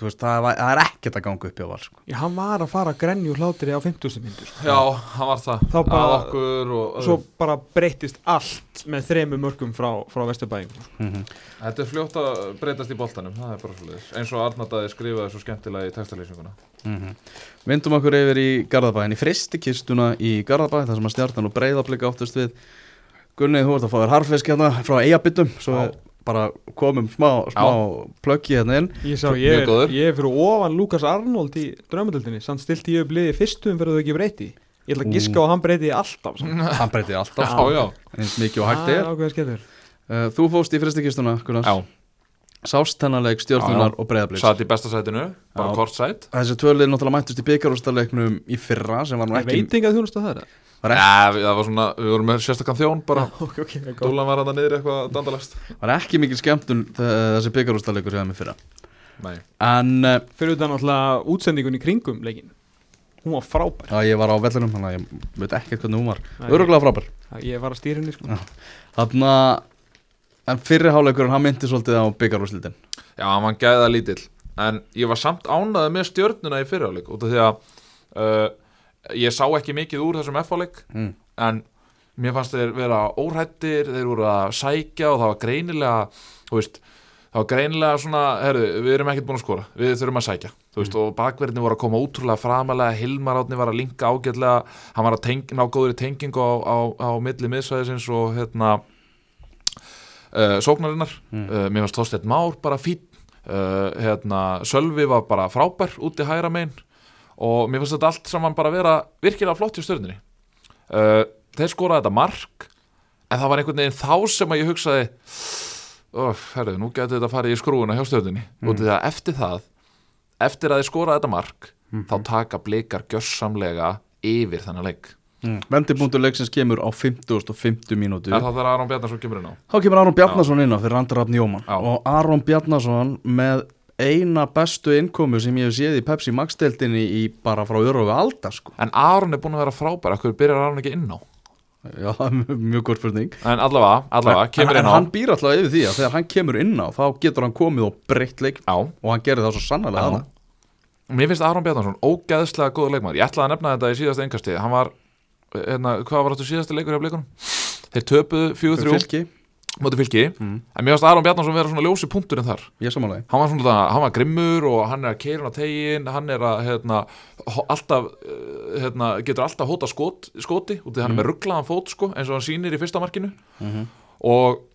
þú veist, það, var, það er ekkert að ganga upp hjá val sko. Já, hann var að fara að grenju hlátri á 50. myndu sko. Já, hann var það. Þá bara- Að okkur og svo bara breyttist allt með þremu mörgum frá, frá Vesturbæðing mm Þetta er fljótt að breytast í boltanum, það er bara svolítið eins og Arnardaði skrifaði svo skemmtilega í textalýsinguna -hmm. Vindum okkur yfir í Garðabæðin í fristikistuna í Garðabæð þar sem að stjartan og breyðablika áttust við. Gunnið, þú ert að fá þér harfisk hérna frá Eyjabittum svo Já. bara komum smá, smá plöggi hérna inn. Ég sá, ég er, ég er fyrir ofan Lukas Arnold í draumadöldinni samt stilti ég upp liði fyrstum fyrir þau ekki breyti. Ég ætla að giska að hann breyti alltaf samt. hann breytið alltaf. Já, já, eins mikið og hægt Það er. uh, Þú fóst í fristikistuna, Gunnar já Sást hennar leik stjórnunar og breyðablíks Satt í besta sætinu, bara Já. kort sæt. Þessi tvölið náttúrulega mættust í byggarústaleiknum í fyrra sem var nú ekki veit ekki að þjónustu það er. Var, ekki, Já, það var svona, við vorum með sérstakann þjón bara. Ok, ok, ok Dúlan var hann niður eitthvað dandalast. Var ekki mikil skemmtun þe- þessi byggarústaleikur sem við fyrra. Nei, En uh, Fyrir utan náttúrulega útsendingun í kringum leikin Hún var frábær. Já, ég var á vellinum þannig að ég veit ekkert hvernig hún var. Nei. Öruglega frábær. Ég var að stýra henni sko. Þannig að En fyrri háleikurinn, hann myndi svolítið á byggarúslitin já, hann var gæða lítill. En ég var samt ánaði með stjörnuna í fyrirháleik Út af því að uh, Ég sá ekki mikið úr þessum F-háleik mm. En mér fannst þeir vera óhættir Þeir voru að sækja og það var greinilega Þú veist Það var greinilega svona, herru, við erum ekkert búin að skora Við þurfum að sækja Þú veist, og bakverðinni voru að koma útrúlega framalega Hilmar átni var að linka ágætlega Hann var að teng, ná góður í tengingu á, á, á milli miðsvæðisins og hérna uh, Sóknarinnar. Mm. uh, Mér fannst Þorsteinn Már bara fín uh, hérna, Sölvi var bara frábær út í hægra megin. Og mér fannst þetta allt saman bara vera virkilega flott í stjörnunni. Uh, Þeir skoraði þetta mark en það var einhvern veginn þá sem að ég hugsaði herru, nú getur þetta farið í skrúuna hjá stjörnunni. Mm. út af því að eftir það eftir að þeir skoraði þetta mark þá taka blikar gjörsamlega yfir þennan leik Mm. Vendipunktur leiksins kemur á 50 og 50 mínútu. Er það þegar Aron Bjarnarsson kemur inn á? Þá kemur Aron Bjarnason inn á fyrir Andra Rafn Jóman Já. og Aron Bjarnason með eina bestu innkomu sem ég hef séð í Pepsi Max-deltinni í bara frá örugu alda sko. En Aron er búin að vera frábær, hverju byrjar Aron ekki inn á? Já, mjög- góð spurning. En allavega, allavega, en, kemur en inn á. hann býr alltaf yfir því að þegar hann kemur inn á þá getur hann komið og breytt leik Já, og hann gerir það svo sannlega Mér finnst Aron Bjarnarsson ógeðslega góður leikmaður. Ég ætlaði að nefna þetta í síðasta engasti Hann var, hérna, hvað var þetta síðasta leikur hjá blikunum? Þeir töpuðu 4-3 Fylki, móti fylki. Mm. En mér finnst Aron Bjarnarsson vera svona ljósi punkturinn þar. Ég samanlega Hann var svona, hann var grimmur og hann er að keira á tegin Hann er að, hérna, alltaf, eh, hérna, getur alltaf hóta skot, skoti Út því hann er með rugglaðan fót, sko Eins og hann sýnir í fyrsta markinu. Og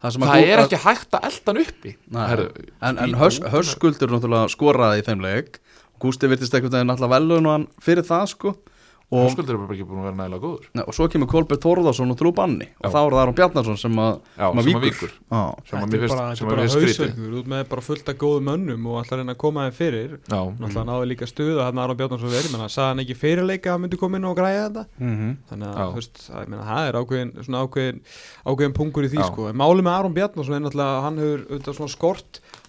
Það, sem að það gó- er að- ekki hægt að elda hann uppi. Nei, Herru, En, en hörskuldur náttúrulega skoraði í þeim leik. Gústi virtist einhvern veginn alltaf velun og hann fyrir það sko og, Höskuldur er bara ekki búin að vera nægilega góður. Nei, og svo kemur Kolbjörn Þórðarsson og Trú Banni og þá er það Aron Bjarnarsson sem að, Já, sem að að. Já. sem að mér finnst að skrítið. út með bara fullt af góðum mönnum og alltaf reyna að koma þeim fyrir. Já, Náttúrulega náðu líka stuða hann Aron Bjarnarsson verið menna, sagði hann ekki fyrirleika að hann myndi koma inn og græja þetta? Mhm. þannig að að, meina, það er ákveðin, svona ákveðin, ákveðin pungur í því sko. máli með Aron Bjarnarsson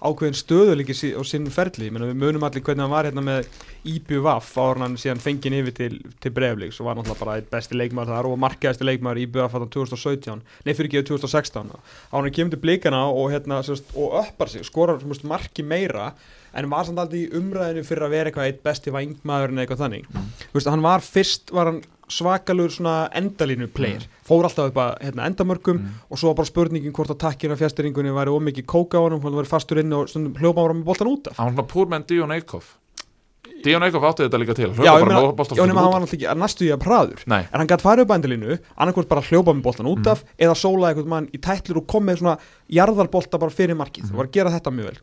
hann ákveðin stöðulíki sí, á sinn ferli. Ég meina, við munum allir hvernig hann var hérna með IBVF áður en hann síðan fengið yfir til, til Breiflíks og var náttúrulega bara eitt besti leikmaður þar og markaðasti leikmaður IBVF þarna 2017 nei fyrir ekki 2016 á hann kemur til blikana og, hérna, sérst, og öppar sig, skorar sérst, marki meira en var samt aldrei í umræðinu fyrir að vera eitthvað eitt besti vængmaður en eitthvað þannig. Þú veist, hann var fyrst, var hann svakalur svona endalínu player. Fór alltaf upp að hérna, endamörkum og svo var bara spurningin hvort að takkina fjasteringunni væri ómikið kóka á hann, hann var fastur inn og hljópa ára með boltan út af. Hann var púr með Dion Eikhoff Dion Eikhoff átti þetta líka til Já, ég meina, hann var náttúrulega ekki að næstu í að praður Nei, en hann gæti farið upp að endalínu, annarkvort bara hljópa með boltan út af eða sóla eitthvað mann í tætlur og kom með svona jarðarbolta bara fyrir markið, var að gera þetta mjög vel.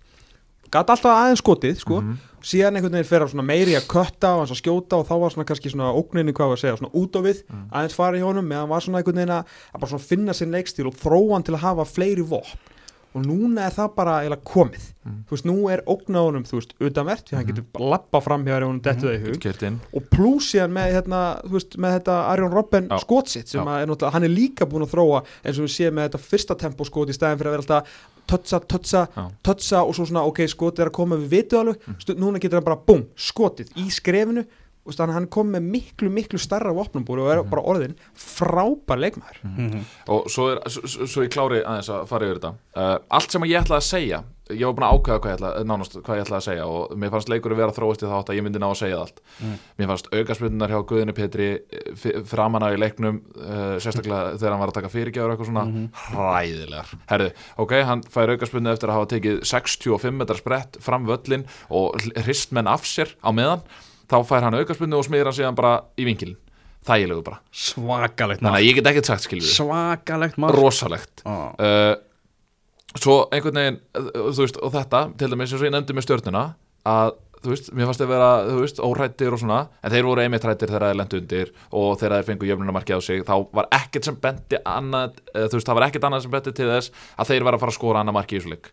Gæti alltaf aðeins skotið, sko síðan einhvern veginn fer að meiri að kötta og að skjóta og þá var svona kannski svona ógninni hvað að segja, svona út á við aðeins farið hjá honum, meðan var svona einhvern veginn að, að bara svona finna sinn leikstíl og þróa hann til að hafa fleiri vopn. Og núna er það bara eiginlega komið. Þú veist, nú er ógna honum, þú veist, utanvert því hann getur lappa fram hjá honum dettu það í hug. Og pluss síðan með, hérna, þú veist, með þetta Arjón Robben Já. skotsitt sem er hann er líka búin að þróa eins og við séum með þetta fyrsta tempo skot í stæðin fyrir að vera alltaf tötsa, tötsa, tötsa og svo svona ok, skotið er að koma við vitu alveg. Mm. Stu, núna getur hann bara búm, skotið í skrefinu. Og þannig að hann kom með miklu, miklu starra vopnumbúri og er bara orðin frábær leikmaður. Mhm. og svo, er, svo, svo ég klári aðeins að fara yfir þetta. Uh, allt sem ég ætlaði að segja ég var búin að ákveða hvað ég ætlaði, nánast hvað ég ætlaði að segja og mér fannst leikurinn vera þróist í þátt að ég myndi ná að segja allt. Mér fannst aukaspilnunar hjá Guðinu Petri eh, framan á í leiknum uh, sérstaklega þegar hann var að taka fyrirgjafur eitthvað svona hræðilegar. Herðu, ok, hann fær aukaspilnu eftir að hafa tekið 65 metrar sprett fram völlin og hrist menn af sér á meðan þá fær hann aukaspilnu og smýr hann síðan bara í vinkilin þægilegu bara. Svakalegt þannig mark. að ég get ekkert sagt skilur Svakalegt mark. Rosalegt. Já. uh, svo einhvern veginn uh, þú veist, og þetta, til dæmis eins og ég nefndi með stjörnuna að þú veist, mér fannst þeir vera þú veist, órættir og svona en þeir voru einmitt rættir þegar þeir lendu undir og þegar þeir fengu jöfnunamarki á sig þá var ekkert sem benti annað uh, þú veist, það var ekkert annað sem benti til þess að þeir var að fara að skora annað marki í leik.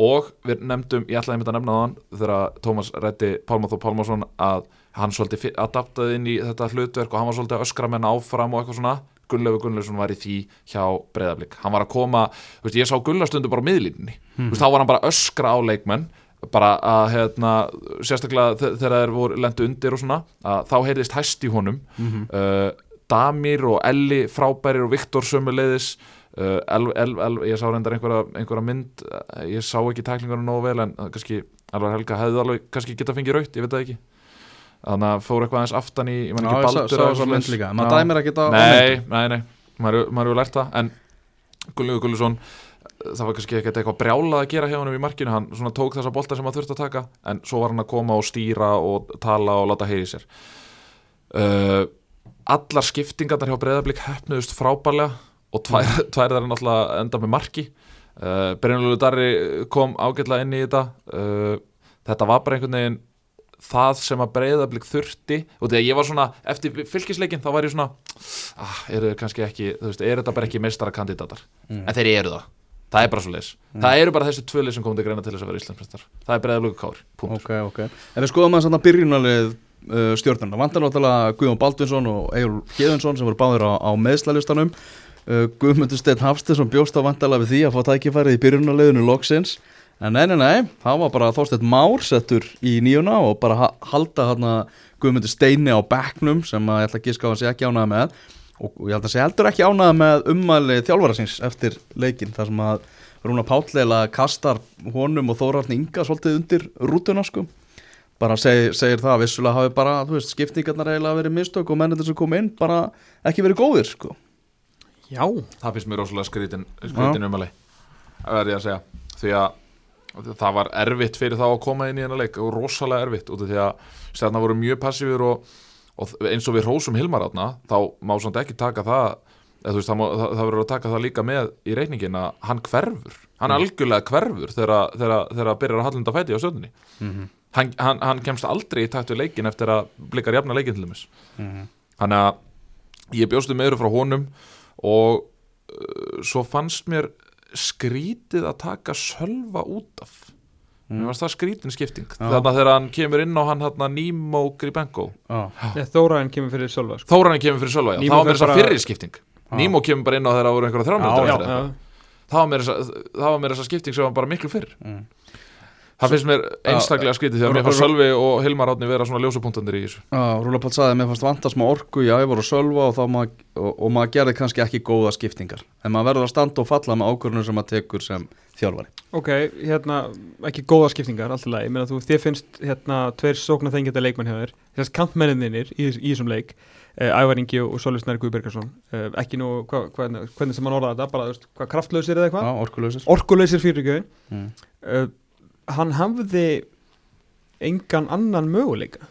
Og við nefndum, ég ætlaði einmitt að nefna þann þegar Tómas rætti Pálmáþór Pálmásson að hann svolítið adaptaði inn í þetta hlutverk og hann var svolítið að öskra menn áfram og eitthvað svona Gunnlaugur Gunnlaugsson var í því hjá Breiðablík hann var að koma, veist, ég sá Gunnlaustundu bara á miðlínni, þú veist, þá var hann bara öskra á leikmenn bara að hérna, sérstaklega þe- þegar þeir voru lendu undir og svona, þá heyrðist hæst í honum. Uh, Damir og Elli frábærir og Viktor sömuleiðis. Uh, el, el, el, ég sá reyndar einhverja, einhverja mynd ég sá ekki tæklingunum nógu vel en kannski Helga hefði alveg kannski geta fengið raut, ég veit það ekki þannig að fór eitthvað aðeins aftan í ég Já, ekki baldur mynd líka, maður dæmir á- á nei, nei, nei, maður hefur lært það. En Gunnlaugur Gullusson það var kannski ekkert eitthvað brjálað að gera hjá honum í markinu, hann svona tók þessa bolta sem hann þurfti að taka, en svo var hann að koma og stýra og tala og láta heyri sér. Uh, allar skiptingarnar hjá Breiðablík hefnuðust frábærlega og tvær, tvær er náttúrulega enda með marki. Uh, Brynjólfur Darri kom ágætlega inn í þetta. Uh, þetta var bara einhvern veginn það sem að Breiðablík þurfti. Og þegar ég var svona, eftir fylgisleikin þá var ég svona, ah, eru þau kannski ekki þú veist, eru þetta bara ekki meistara kandidatar en þeir eru það, það er bara svo leis það eru bara þessi tvöli sem komið til greina til þess að vera Íslandsmeistar það er Breiðablík og Kár, punkt Ok, ok. En við skoðum að svona byrjunalið uh, stjórnarna Vantar náttúrulega Guðjón Baldvinsson og Egil Hjeðunsson sem voru báðir á, á meðslalistanum uh, Guðmundur Steinn Hafstinsson bjóst á vantarlega við því að En nei, nei, nei, það var bara Þorsteinn Már settur í nýjuna og bara ha halda hérna Guðmundur Steini á bekknum sem að ég ætla að giska á að sé ekki ánæða með. Og ég held að sé heldur ekki ánæða með ummæli þjálfara síns eftir leikin þar sem að Rúna Páll kastar honum og Þórarni Inga svolítið undir rútuna sko. Bara seg, segir það að vissulega hafi bara þú veist, skiptingarnar eiginlega verið mistök og mennir sem kom inn bara ekki verið góðir sko. Já, það finnst mér rosalega skrítin, skrítin umali það verð ég að segja. Því að það var erfitt fyrir þá að koma inn í hennar leik og rosalega erfitt út af því að stjarnar voru mjög passífur og, og eins og við hrósum Hilmar átna þá má samt ekki taka það eða, veist, það, má, það, það verður að taka það líka með í reikningin að hann hverfur. Hann algjörlega hverfur þegar, þegar byrjar að hallunda fæti á stöðunni hann, hann, hann kemst aldrei í takt við leikin eftir að blikar jafna leikin til dæmis. Þannig að ég bjóstu meiru frá honum og uh, svo fannst mér skrítið að taka sölva út af. Fannst það skrítin skipting. Já. þannig að þegar hann kemur inn á hann hérna, Nemo Gribenko Já, Já, Þóraðin kemur fyrir Sölva sko. Þóran kemur fyrir sölva, já, Nemo það var mér þess að fyrri skipting. Nemo kemur bara inn á þegar það voru einhverja Já, þrjá Já, mínútur já, það var mér þess að- það var mér þess að skipting sem var bara miklu fyrr. Mm. Það finnst mér einstaklega skrítið þegar mér fannst Sölvi og Hilmar Átni vera svona ljósupunktandir í þessu. Já, Rúlapall sagði að mér fannst vanta smá orku Já, ég voru að sölva og, þá maður, og, og maður gerði kannski ekki góða skiptingar. En maður verður að standa og falla með ákvörðunum sem maður tekur sem þjálfari. Ok, hérna, ekki góða skiptingar, allt í lagi, ég meina þú, þér finnst hérna tveir sóknar þengjata leikmenn hjá þér, þess kantmenninir í, í þessum leik, uh, Ævar Ingi og Sólvi Snæri Guðbergarsson, uh, ekki nú, hva, hva, hvernig sem hann orðaði þetta, bara, þú veist, hvað kraftlausir eða eitthvað, orkulausir. Orkuleysir hann hafði engan annan möguleika,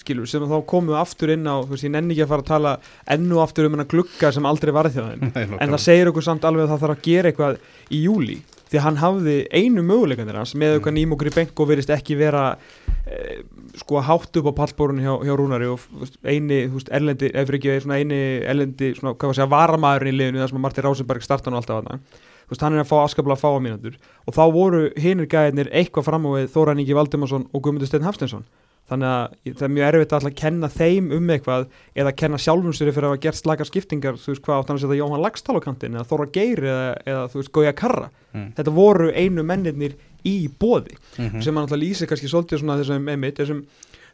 skilur, sem þá komum við aftur inn á, þú veist, ég nenni ekki að fara að tala ennu aftur um hennar glugga sem aldrei varði Nei, en það segir okkur samt alveg að það þarf að gera eitthvað í júli því að hann hafði einu möguleikandir hans með okkar Nýmo Gribenko verist ekki vera eh, sko hátt upp á pallborun hjá, hjá Rúnari og eini, þú veist, erlendi, ef ekki svona eini erlendi, svona, hvað var að segja, varamæðurinn í liðinu það sem að Martin Rásenberg starta nú alltaf að þú veist, hann er að fá askaplega að fá að mínútur. Og þá voru hinir gæðinir eitthvað fram á við Þóran Ingi Valdimarsson og Guðmundur Steinn Hafsteinsson þannig að það er mjög erfitt að alltaf kenna þeim um eitthvað eða kenna sjálfum sér fyrir að hafa gert slakar skiptingar þú veist hvað átt hann að setja Jóhann Lagstall á kantinn eða Þóra Geir eða, eða þú veist Gója Karra Mm. þetta voru einu mennirnir í bóði Mhm. sem hann alltaf lýsir kannski svolítið svona þessum emitt þessum,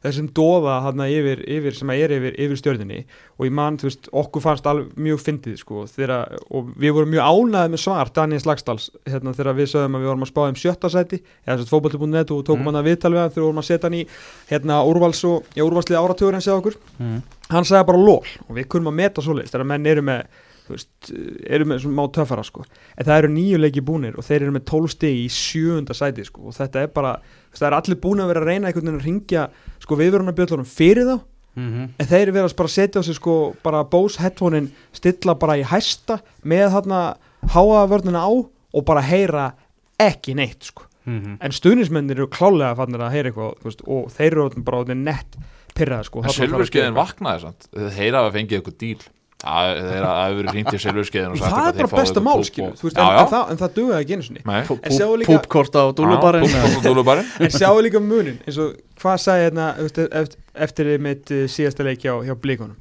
þessum dóða hann yfir, yfir sem er yfir, yfir stjörninni og ég man, þú veist, okkur fannst alveg mjög fyndið sko þegar, og við vorum mjög ánæðið með svar Daniel Slagsdals hérna þegar við sögðum að við vorum að spá um sjötta sæti eða þess að fótbolti.net og tókum Mm. hann að viðtal við hann þegar við vorum að setja hann í hérna úrvals og, já, úrvalslið áratugur en segja okkur Mm. hann sagði bara lól og við kunnum að meta svoleiðis þegar menn eru með veist, eru með svona má töffara sko en það eru nýju leiki búnir og þeir eru með 12 stig í sjöunda sæti sko og þetta er bara, þú veist, það er allir búin að vera að reyna einhvern veginn að ringja sko viðvörunarbjöllunum fyrir þá Mhm. en þeir eru verið að bara setja á sig sko bara Bose headphonein stilla bara í hæsta með þarna háaðavörnina á og bara heyra ekki neitt sko Mhm. en stuðnismennir eru klálega fannir að heyra eitthvað þú veist, og þeir eru bara orðnir nett pyrraði sko að eitthvað. vaknaði samt þeir hafa fengið eitthvað díl Það hafa verið hringt í sagt það að er bara besta mál skilur veist, Já, en, já. en, það, en það dugaði ekki einu sinni. Púpkort á dúlubarinn. En sjáu líka munin eins og hvað sagði hérna eftir, eftir mitt uh, síðasta leik hjá, hjá blíkonum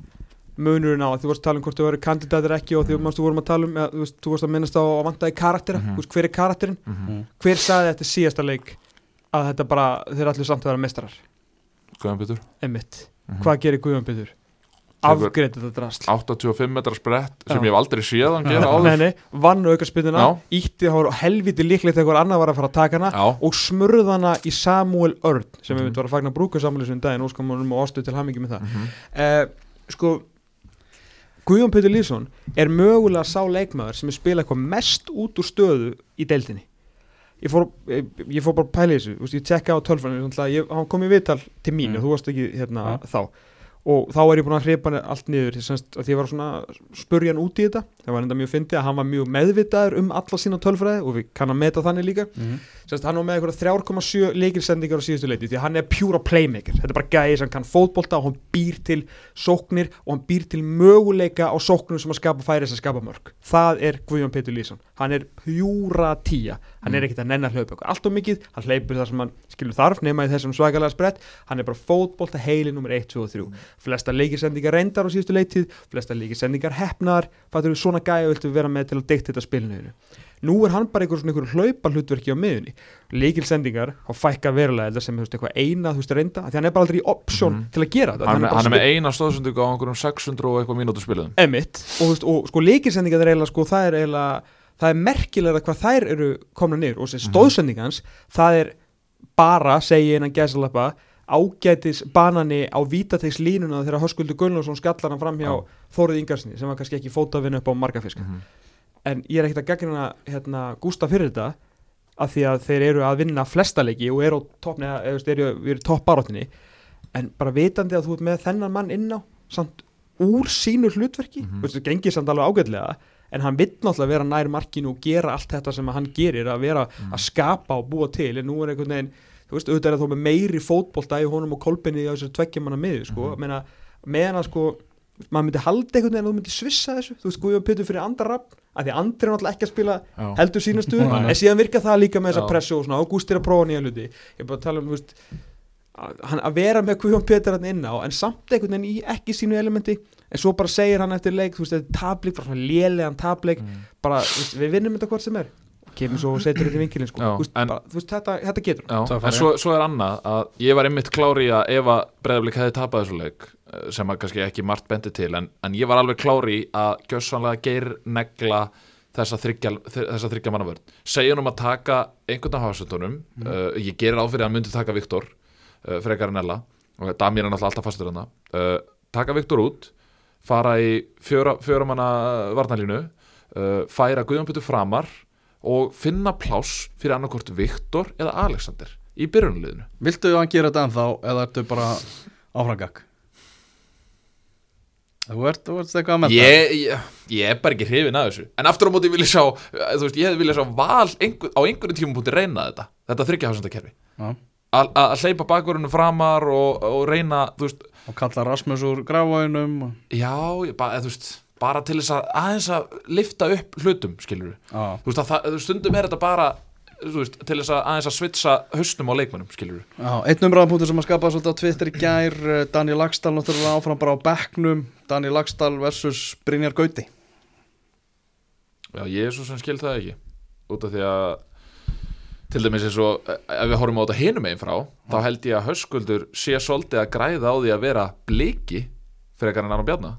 munurinn á að þú varst að tala um hvort þú verður kandidatir ekki og þú, vorum að tala um að, þú, veist, þú varst að minnast á að vantaði karaktera þú veist, hver er karakterinn, Mhm. hver sagði eftir síðasta leik að þetta bara, þeir allir samt að vera mestrar Guðan Pétur. Emmitt, Mhm. hvað gerir Guðjón Afgreiti þetta drasl 85 metrar sprett sem Já. ég hef aldrei séð hann gera Nei, áður nei, vann auka spynnuna Já. ítti þá helviti líklegt þegar einhver annar var að fara að taka hana Já, og smurða hana í Samuel Örn sem við Mhm. myndum að fagna brúka Samuel þessum daginn og skamum um ástu til hamingi með það Mhm. uh, sko Guðjón Pétur Lýsson er mögulega sá leikmaður sem er spila eitthvað mest út úr stöðu í deildinni ég fór, ég, ég fór bara að pæla í þessu ég tekka á tölfanum hann kom í viðtal til mín Mm. og þú varst ekki hérna þá og þá er ég búin að hripa allt niður. Því að ég var svona að spurja hann út í þetta. Það var enda mjög fyndið að hann var mjög meðvitaður um alla sína tölfræði og við kannan meta þannig líka. Mhm. Sérst, hann var með eitthvað 3,7 leikilsendingar á síðustu leiti því að hann er pjúra playmaker. Þetta er bara gæði sem kann fótbolta og hann býr til sóknir og hann býr til möguleika á sóknum sem að skapa færi sem skapa mörg það er Guðjón Pétur Lýsson hann er pjúra tíja hann er ekkert að nenn að hlaupa eitthvað allt og mikið hann hleypur það sem hann skilur þarf nema í þessum svakalega sprett hann er bara fótbolta heili nummer 1, 2 og 3 flesta leikilsendingar reyndar á síðustu leitið flesta leikilsendingar hefnar fattur við svona gæði viltu vera með til að dikta þetta spilinu? Nú er hann bara einhver svona einhver hlaupa hlutverki á miðunni leikilsendingar á fækka verulega þetta sem veist, eitthvað eina þú veist reynda af því hann er bara aldrei í option Mhm. til að gera þetta. Hann, hann er með eina stóðsendingu á einhverjum 600 og eitthvað mínútu spiluðum Emitt, og, og sko leikilsendingar er eiginlega sko það er eiginlega það er merkilega hvað þær eru komna niður og þessi Mhm. stóðsendingans það er bara, segi ég innan gæsalappa ágætis banani á vítategs línuna þegar Höskuldur Gunnlaugsson skallar hann fram hjá Já. Þórið Ingarsinni sem var kannski ekki fótavinn upp á margafiska Mhm. en ég er ekkert að gagnina hérna, Gústa fyrir þetta af því að þeir eru að vinna flesta leiki og eru eru toppbaróttinni en bara vitandi að þú ert með þennan mann inn á samt úr sínu hlutverki Mhm. þú veist, það gengir samt alveg ágætlega en hann vill náttúrulega vera nær markinu og gera allt þetta sem hann gerir að vera Mhm. að skapa og búa til en nú er einhvern veginn þú veist, auðvitað er það þó með meiri fótbolta í honum og kolbinni á þessar tveggja manna miður sko, Mhm. meina, meðan að sko maður myndi halda einhvern veginn að þú myndi svissa þessu þú veist, Guðjón Pétur fyrir andar rafn af því andri er náttúrulega ekki að spila Já. heldur sína stuð Nei, nei. en síðan virka það líka með þessa pressu og svona Ágúst er að prófa nýja hluti ég er bara að tala um, þú veist að, hann- að vera með Guðjón Pétur hann inn á en samt einhvern veginn í ekki sínu elementi en svo bara segir hann eftir leik þú veist, þetta er tablik, bara svona lélegan tablik Mm. bara, þú veist, við vinnum þetta hvort sem er kemur svo og setur þetta í vinkilin sko. Já, þú veist, en- bara, þú veist, þetta, þetta getur. Já, en svo, svo er annað að ég var einmitt klári að ef að Breiðablík hefði tapað þessu leik eh, sem að kannski ekki margt bendi til en, en ég var alveg klári að gjössanlega geir negla þessa þryggja, þessa þryggja mannavörn hann um að taka einhvern af hafsendunum uh, ég gerir á fyrir að myndi taka Viktor uh, frekar en Ella. Og Damir er náttúrulega alltaf fastur hann uh, taka Viktor út fara í fjöra, fjöra manna varnalínu uh, færa Guðjónbyttu framar og finna pláss fyrir annarkort Viktor eða Alexander í byrjunliðinu Viltu að hann gera þetta ennþá eða ertu bara áfrangak? Þú ert, þú ert eitthvað að menta ég, ég, ég er bara ekki hrifin að þessu. En aftur á móti vil ég sjá eh, þú veist, ég hefði viljað sjá val einhver, á einhverjum tímapunkti reyna þetta. Þetta þryggjahásöndakerfi Já. að að hleypa bakverðinu framar og, og reyna, veist, Og kalla Rasmus úr gráaunum já ég, ba, eða, þú veist, bara til þess að aðeins að lifta upp hlutum, skilur þú veist, að það, stundum er þetta bara til þess að aðeins að svitsa hausnum á leikmönnum, skilur Já, einn umræðanpunktur sem að skapa svolítið á Twitter í gær eh, Daniel Lagstall náttúrulega áfram bara á bekknum Daniel Lagstall versus Brynjar Gauti. Já, ég er svo sem skil það ekki út af því að til dæmis eins og eh, ef við horfum á þetta hinum einn frá þá held ég að höskuldur sé svolítið að græða á því að vera bliki frekar en Aron Bjarna.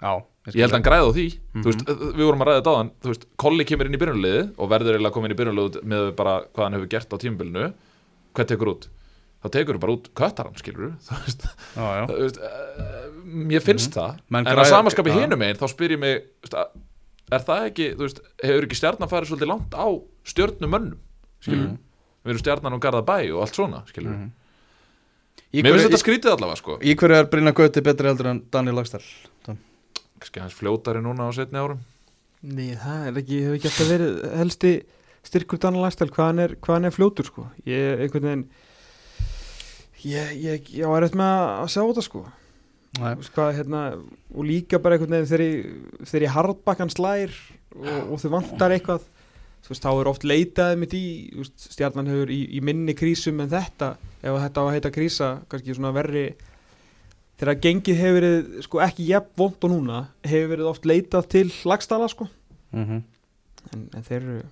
Já, ég held að hann græða á því. Þú veist, eh, við vorum að ræða þetta á hann veist, Kolli kemur inn í byrjunliði og verður eiginlega komin í byrjunliði með bara hvað hann hefur gert á tímabilinu. Hvað tekur út? þá tekur þú bara út köttaran skilur þú veist, Já, já, þú veist uh, mér finnst það. Menn en að samaskapi hinum einn þá spyr ég mig að- er það ekki, hefur ekki stjarnan farið svolítið langt á stjörnumönnum skilur, Mhm. við erum stjarnan og garða bæ og allt svona, skilur Mhm. Í mér finnst þetta skrítið allavega, sko. í, hverju er Brynjar Gauti betri heldur en Daniel Lagstall? kannski hans fljótari núna á setni árum. Nei, það er ekki, hefur ekki alltaf verið helsti styrkur Daniel Lagstall hvað hann er, er fljótur sko. Ég, einhvern veginn ég, ég, ég var eftir með að sjá þetta sko. Hvað, hérna, og líka bara einhvern veginn þegar ég- hardbakkan slær og, og þau vantar eitthvað veist, þá er oft leitaði mitt í þú veist, stjarnan hefur í, í minni krísum en þetta, ef þetta á að heita krísa kannski svona verri. Þegar gengið hefur verið sko ekki jafn vond og núna, hefur verið oft leitað til lagstala sko. Mm en, en þeir eru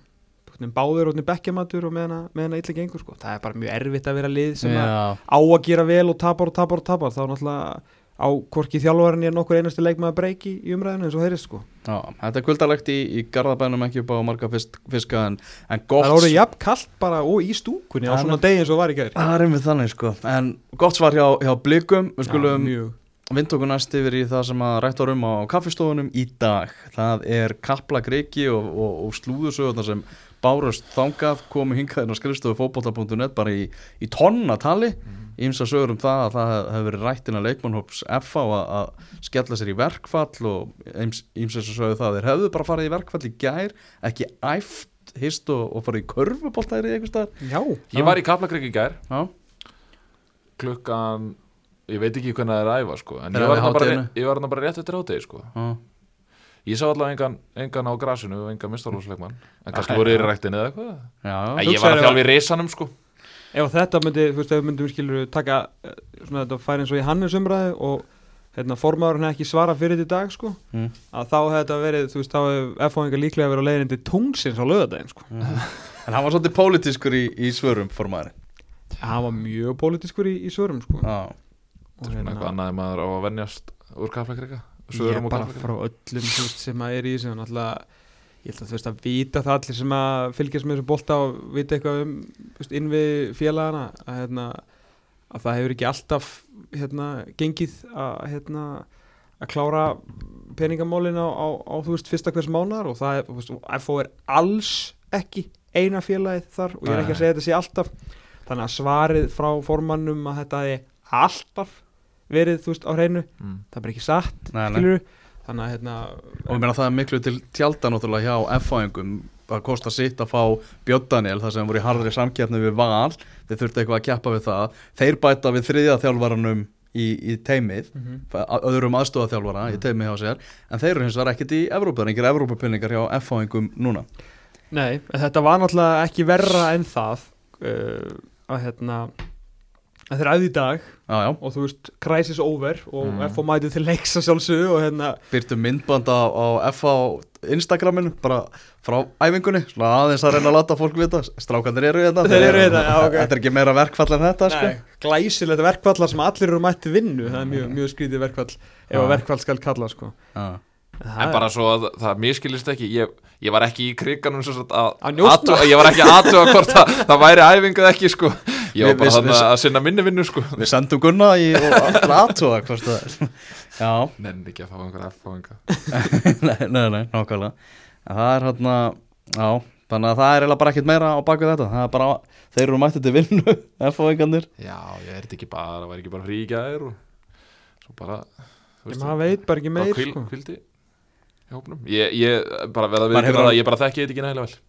báður og bekkjamatur og meðan að- meðan að illa gengur sko, það er bara mjög erfitt að vera lið sem að Já, á að gera vel og tapar og tapar og tapar. Þá náttúrulega á hvorki þjálfarinn ég nokkur einasti leikmaður breyki í umræðinu eins og heyrist sko. Já, þetta er kvöldalegt í, í Garðabænum ekki upp á marga fisk, fiska en, en gott það er orðið jafn kallt bara og í stúkunni á er svona degi eins og var í gæri Það er einmitt þannig sko. En gott svar hjá, hjá Blikum. Við skulum mjög. vind okkur næst yfir í það sem að rætt var um á kaffistofunum í dag. Það er Kapla Greiki og, og, og slúðusögurnar sem bárust þangað komu hingaðin á skrifstofu fótbolta.net bara í, í tonnatali. Ímsa sögur um það að það hefur verið rætt innan leikmannhóps FA að, að skella sér í verkfall og ímsa sögur það að þeir hefðu bara farið í verkfall í gær ekki æft, hist og, og farið í körfuboltæri eitthvað staðar. Já, ég var í Kaplakrygg í gær. Já, klukkan ég veit ekki hvernig það er að æfa, sko en ég það var bara, ég var bara rétt eftir átegi, sko. Já ég sá allavega engan, engan á grasinu og engan mistarlósleikmann en kannski Æ, voru í já. ræktinni eða eitthvað. Já, ég var að þjálfa í risanum, sko. Ef þetta myndi, þú veist, ef við myndum skilur taka, eh, svona þetta færi eins og í Hannes umræðu og hérna formaðurinn hefði ekki svara fyrir þetta dag sko, Mm. að þá hefði þetta verið, þú veist, þá hefði F-fáingar líklega verið á leiðin til tungsins á lögadaginn sko. En hann var svolítið pólitískur í, í svörum formaðurinn. Hann var mjög pólitískur í, í svörum sko. Já, Og svona hérna- eitthvað annað en maður á að venjast úr Kaplakrygga ég og bara frá öllum veist, sem að er í þessu náttúrulega ég held að þú veist að vita það allir sem að fylgjast með þessu bolta og vita eitthvað um veist, innvið félagana að, hérna, að það hefur ekki alltaf hérna, gengið að, hérna, að klára peningamálin á, á, á þú veist fyrsta hvers mánar og það er, veist, FO er alls ekki eina félagið þar og ég er ekki að segja þetta sé alltaf. Þannig að svarið frá formannum að þetta er alltaf verið þú veist á hreinu. Mm. það er bara ekki satt Nei, nei. þannig að hérna og ég meina það er miklu til tjálta náttúrulega hjá F-fáingum það kostar sitt að fá Björn Daniel þar sem voru í harðri samkeppni við Val. Þeir þurfti eitthvað að keppa við það. Þeir bæta við þriðja þjálfaranum í, í teimið Mhm. að- öðrum aðstofaþjálfara í teimið hjá sér. En þeir eru hins vegar ekkert í Evrópa, það er engir Evrópapinningar hjá F-fáingum núna. Nei, en þetta var náttúrulega ekki verra en það uh, að hérna að þeir æði í dag Já, já, og þú veist, crisis over og Mm. FO mætið til leiks að sjálfsögðu og hérna byrtu myndband á, á F á Instagraminu bara frá æfingunni, svona aðeins að reyna að láta fólk vita, strákandir eru þetta. Þeir eru þetta, já, ok. Þetta er ekki meira verkfall en þetta, sko. Nei, glæsilegt verkvallar sem allir eru mætti vinnu. Það er mjög, mjög skrítið verkvall ef að verkvall skal kalla sko. Já. En bara svo að það miskilist ekki ég, ég var ekki í kriganum svo sagt að, Að athuga- Ég var ekki að aðtuga hvort það, það væri æfingu eða ekki sko Ég var Við- bara þannig að sinna minni vinnu sko. Við sendum Gunna í aðtóa hvort það er. Já, Nenni ekki að fá einhver F á einhver nei, nei, nei, nákvæmlega. Það er hérna, já þannig að það er eiginlega bara ekkert meira á baku þetta. Það er bara, þeir eru mættið til vinnu F-fáingarnir Já, ég er þetta ekki bara, var ekki bara frí í gæðir og svo bara þú Ég maður veit bara ekki bara meir hvíl, sko. hvíldi í hópnum. Ég, ég bara verða Man við það, ég bara þekki þetta ekki nægilega vel.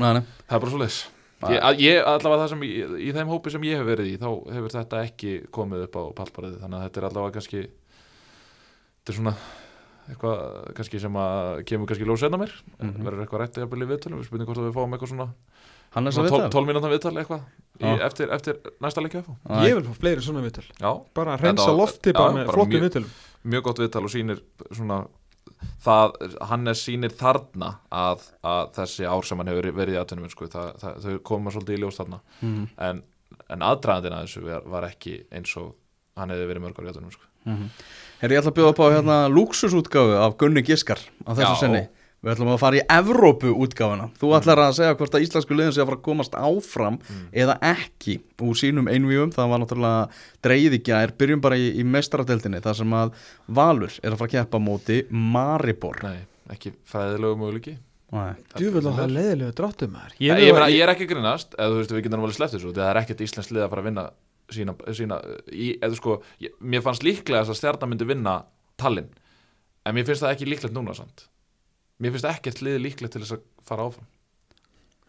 Nei, nei, Það er bara svo leiðis ég, að- ég, allavega það sem í, í þeim hópi sem ég hef verið í þá hefur þetta ekki komið upp á pallbariði þannig að þetta er allavega kannski þetta er svona eitthvað kannski sem að kemur kannski lóð senna mér. Mhm. verður eitthvað rættið að byrja í viðtölum við spurning hvort að við fáum eitthvað svona hann er svo svona við 12 mínútan viðtal eitthvað í, eftir, eftir næsta leikja Ég vil fá fleiri svona viðtöl Já, bara Þetta reynsa lofti bara með bara flottum mjög- viðtölum. mjög gott viðtal og sýnir svona það, Hannes sýnir þarna að, að þessi ár sem hann hefur verið í aðtunum sko, þau koma svolítið í ljós þarna Mhm, en, en aðdraðandinn að þessu var, var ekki eins og hann hefði verið mörg ár í aðtunum sko. mhm. Herri, ég ætla að bjóða upp á hérna luxusútgáfu af Gunni Giskar á þessu Já. sinni Við ætlum að fara í Evrópu útgáfuna. Þú ætlar að segja hvort að íslensku liðin sé að fara að komast áfram eða ekki úr sínum einvíum Það var náttúrulega dreigið í gær. Byrjum bara í, í mestrardeltinni þar sem að Valur er að fara að keppa móti Maribor. Nei, ekki fræðilegu möguleiki. Nei. Djúvel á það leiðilegu dráttum maður. Ég, ég, ég er ekki að grínast eða þú veist við getum alveg sleppt þessu því að það er ekkert íslensk lið að fara að vinna sína, sína í, eða sko, ég, mér fannst líklega þess að stjarnan myndi vinna Tallinn en mér finnst það ekki líklegt núna samt mér finnst ekkert lið líklegt til þess að fara áfram.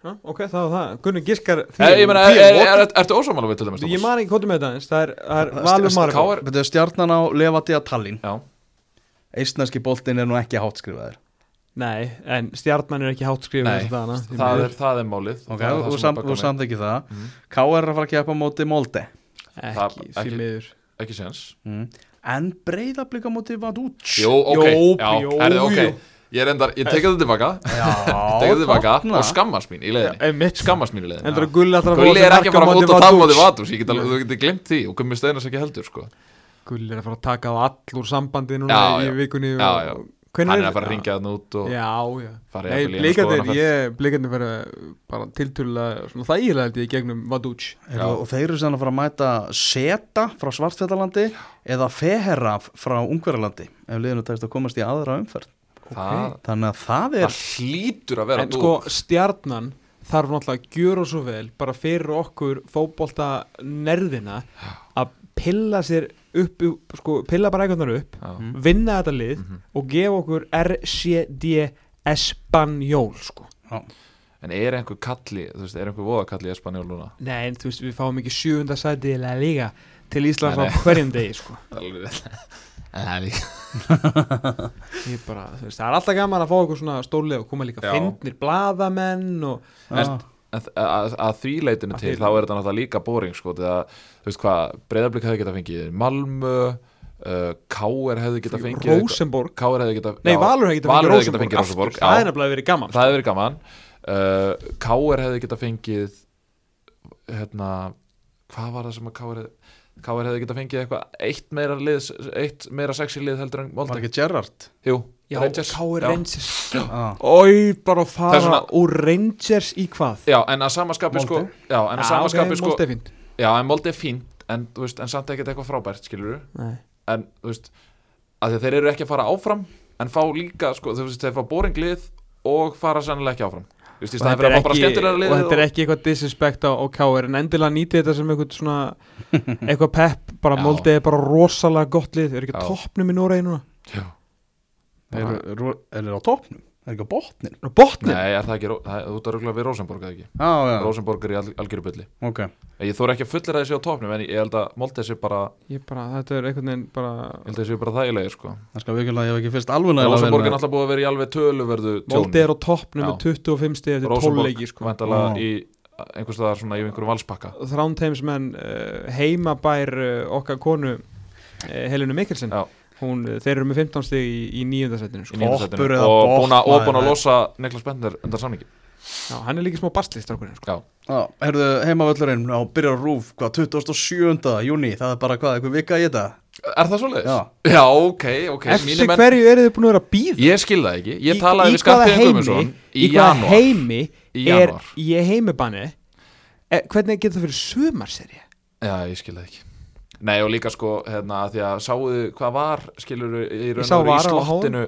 Já, Ok, það var það. Gunni Giskar er, ég meina, er, er, er, er, ertu ósámála við til dæmis Ég man ekki hvað með Það er, það er Valur KR Þetta er stjarnan á Levati að Tallinn. Já, Eistneski boltinn er nú ekki hátskrifaður Nei, en stjarnan er ekki hátt skrifum Nei, það er, það er málið. Ok, það er þú það þú samþykki það. Mhm. KR er að fara að keppa á móti Molde. Ekki, það- því ekki- miður. ekki séns. Mm. En breyðablika móti Jú, ok, Jó, já, jó, herði, ok Ég reyndar, ég tekið þetta tilbaka. Já, Tekið þetta tilbaka og skammast mín í leiðinni. Einmitt. Skammast mín í það er Gulli er ekki að fara út og tala Ég get alveg, þú getur glemt því og Gummi Steinas ekki heldur sko. Gulli er að fara að taka á all úr sambandi núna Já, í já. vikunni Hann er að fara að ringja þarna út og Já, já. ég, blikandir vera bara tiltölulega svona þægilega held ég í gegnum Heyrðu, Og þeir eru sem að fara að mæta Seta frá Svartfjallalandi eða Feheraf frá Ungverjalandi ef liðinu tæst að komast í aðra umferð Það, Þannig að það er það hlýtur að vera En sko, stjarnan þarf náttúrulega að gjöra svo vel bara fyrir okkur fótbolta nerðina að pilla sér upp, sko, pilla bara einhvernar upp Já. vinna þetta lið Mhm. og gefa okkur RCD Espanjól sko. En er einhver kalli, þú veist, er einhver voða kalli í Espanjól núna? Nei, en þú veist, við fáum ekki sjöfunda sæti eða líka til Íslands á hverjum degi sko. Bara, þú veist, það er alltaf gaman að fá okkur svona stórlega og koma líka Já. fyndnir blaðamenn og. En þ- að, að því leitinu Að til, þá er þetta náttúrulega líka boring sko, þegar, þú veist hvað, breyðablík hefði getað fengið Malmö, uh, Káer hefði getað fengið Rósenborg Káer hefði getað Nei, já, Valur hefði Valur fengið hefði fengið aftur. Það er nefnilega verið gaman sko. það hefði verið gaman uh, Káer hefði getað fengið hérna hvað var það sem að Káer hefði Káer hefði getað fengið eitthvað eitt meira, lið, eitt meira sexy lið heldur en Var Molde ekki Gerrard Jú, Já, Rangers Já. Rangers ah. Ói, bara að fara svona- úr Rangers í hvað? Já, en að samaskapi sko. Já, en að samaskapi sko Molde er fínt Já, en Molde er fínt En, þú veist, en samt ekkert eitthvað frábært, skilur Nei. En, þú veist að Þeir eru ekki að fara áfram En fá líka, sko, þú veist, þeir fá boringlið Og fara sannlega ekki áfram Þú veist, í Og þetta ekki- og þetta er ekki eitthvað disrespect á, Káir en endilega nýti þetta sem eitthvað svona eitthvað pepp, bara. Molde er bara rosalega gott lið, er ekki toppnum í Noregi núna Já, Er, er á toppnum? Er ekki á botnin og botnin Nei, er það ekki, það- þú ert að rugla við Rosenborg eða ekki? Já, já, Rosenborg er í al, algjöru bylli ok. Ég þóra ekki að fullir að þessi á topnum en ég held að Molde sé bara, ég bara, þetta er einhvern veginn bara ég held að þessi bara þægilegir sko. Það skal vikjulega, ég hef ekki fyrst alveg nægilega Rosenborg er náttúrulega búið að vera í alveg töluverðu Moldi er á toppnum Já. með 25 stið eftir 12 Rosenborg leiki sko. Já. í einhvers staðar svona í einhverjum valspakka. Þrándheimsmenn uh, heimabær uh, okkar konu uh, Helenu Mikkelsen. Já. Hún, þeir eru með 15 stig í, í nýjöndasettinu í sko. og búin að, losa Niklas Bender undan samningi Já, hann er líka smá bastlistrákurinn sko. Já, Já, heyrðu, heimavöllurinn á byrjar rúf, hvað, 27. júni, það er bara hvað, eitthvað vika í þetta? er það svoleiðis? Já. Já, ok, ok Eftir menn- hverju eru þið búin að vera að býða? Ég skil það ekki, ég talaði við Skarpíðin Guðmundsson í í hvaða heimi Í er í heimabanni e, hvernig getur það fyrir sumarserja? Já, ég skil það ekki Nei, og líka sko, hérna, að því að sáuðu hvað var, skilur í raun og í slottinu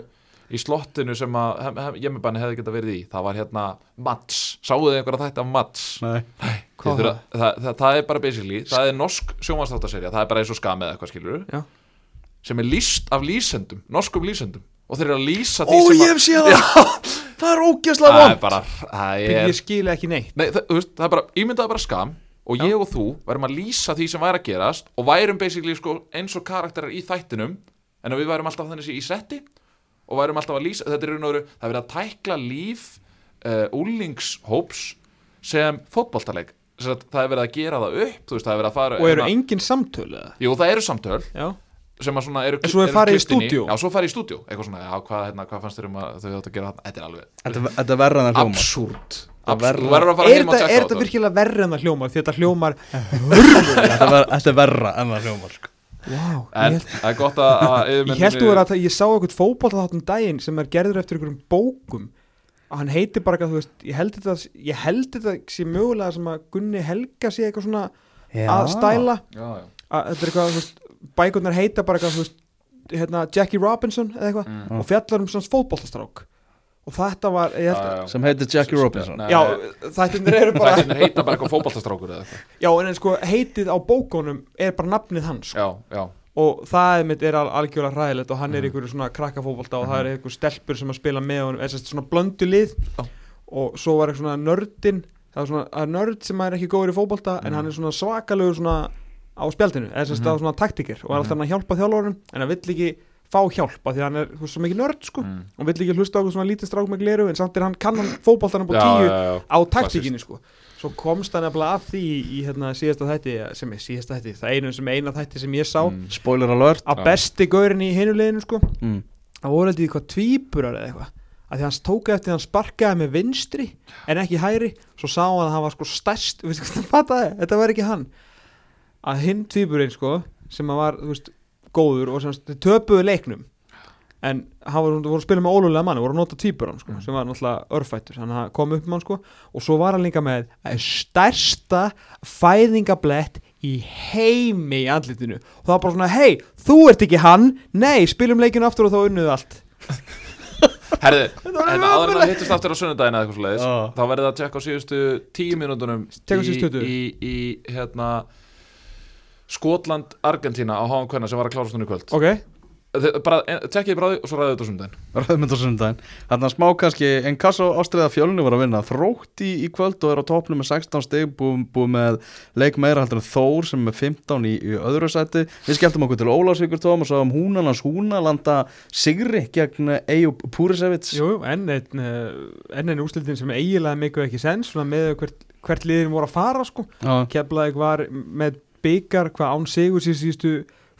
í slottinu sem að hem, hem, jemmibanni hefði geta verið í, það var hérna Mats, sáuðu einhverja þætti af Mats? Nei. Hvað Ég þurfa- það, það, það er bara basically, það er norsk sjómanstáttarserja, það er bara eins og skam eða eitthvað skilur Já. sem er lýst af lýsendum, norskum lýsendum. Og þeir eru að lýsa Ó, því sem ég hef séð það! Það er ógeðslega það er vond! bara, það Ég, er ég skil ekki neitt. Nei, það, það er bara, ímyndaði bara skam og ég og þú værum að lýsa því sem væri að gerast og værum basically sko, eins og karakterar í þættinum en að við værum alltaf þannig í setti og værum alltaf að lýsa, þetta er raun og veru það er verið að tækla líf uh, úlingshóps sem sagt, það er verið að gera það upp veist, það er verið að fara og eru hérna- engin samtölu eða? Jú, það eru samtöl Já, sem að svona eru En svo er farið í stúdíó? Já, svo farið í stúdíó, eitthvað svona, já, hvað, hérna, hvað fannst þér um að þau átt að gera þarna, þetta er alveg Þetta þetta er verra en verra- er þetta, virkilega verri en það hljómar því þetta hljómar Þetta er er verra en það hljóma sko. wow, En ég, held, það er gott að, að ég held þú er að ég sá eitthvað fótbolta þáttum daginn sem er gerður eftir einhverjum bókum. Að hann heitir bara eitthvað, þú veist, ég held þetta ég held þetta sé mögulega sem að Gunni Helga sé eitthvað svona að stæla. Já, já. Að þetta er eitthvað, þú veist, bækurnar heita bara eitthvað, þú veist, hérna Jackie Robinson eða eitthvað Mm. og fjallar um svona fótboltastrák og þetta var, ég held Já, já. Sem heitir Jackie Robinson Nei, já, þættirnir eru bara Þættirnir heita bara eitthvað fótballtastrákur eða eitthvað já, en sko, heitið á bókunum er bara nafnið hans sko. Já, já og það er mitt er al algjörlega hræðilegt og hann er Mhm. einhverju svona krakkafótbolta og það er einhver stelpur sem að spila með honum er sérst svona blöndu lið Já. og svo var eitthvað svona nördin það er svona það nörd sem er ekki góður í fótbolta en Mhm. hann er svona svakalegur svona á spjaldinu eða Mhm. svona taktikir og er alltaf Mhm. hann að hjálpa þjálfurinn en hann vill ekki fá hjálpa því hann er þú veist, svo mikið nörd sko. Mm. og vill ekki hlusta á svona lítið strák með gleru en samt er hann kannan fótboltanum á Já, tíu já, já. á taktíkinni sko. Svo komst hann nefnilega að því í, hérna, síðasta þætti sem er síðasta þætti það einu sem eina þætti sem ég sá. Mm. Spoiler alert. Að besti gaurinn í hinuleginu sko. Mm. það voru eitthvað eitthvað tvíburar eða eitthvað. Að því hann tók eftir hann sparkaði með vinstri en ekki hæri svo sá hann að hann var sko stærst veistu hvað það fattaði, þetta var ekki hann. Að hinn tvíburinn sko sem að var, þú veist, góður og þau töpuðu leiknum en hann var, voru að spila með ólulega mann voru að nota tvíburann sko, Mm. sem var náttúrulega örfættur þannig að það kom upp með hann sko og svo var hann líka með eh, stærsta fæðingablett í heimi í andlitinu og það var bara svona, hei, þú ert ekki hann nei, spilum leikinu aftur og þá unnuðu allt Herði, en ömurlegt. að hittast aftur á sunnudagina eða eitthvað svoleiðis Já. þá verður það að tjekka á síðustu tíu á í, síðustu 20. í, í, hérna Skotland, Argentína á háum kvenna sem var að klára stundu í kvöld. Ok, Þið- bara, en- Tekkið bara því og svo ræðið þetta á sunnudaginn. Ræðmynd á sundaginn Þarna smá kannski En Kasso Ástriða fjölni var að vinna Þrótt í, í kvöld og er á topnum með 16 stig Búið búi með leik meira heldur en Þór sem er með 15 í, í öðru sæti. Við skelltum okkur til Ólafsvíkur tóum og sáum húnalans húna landa sigri gegn Eyjup Púrisevits. Jú, jú, enn einn uh, enn einn úrslitin sem eiginlega miklu ekki sens svona með hvert, hvert liðin voru að fara sko. Já, Keflavík var með byggar hvað án sigur síðan síðustu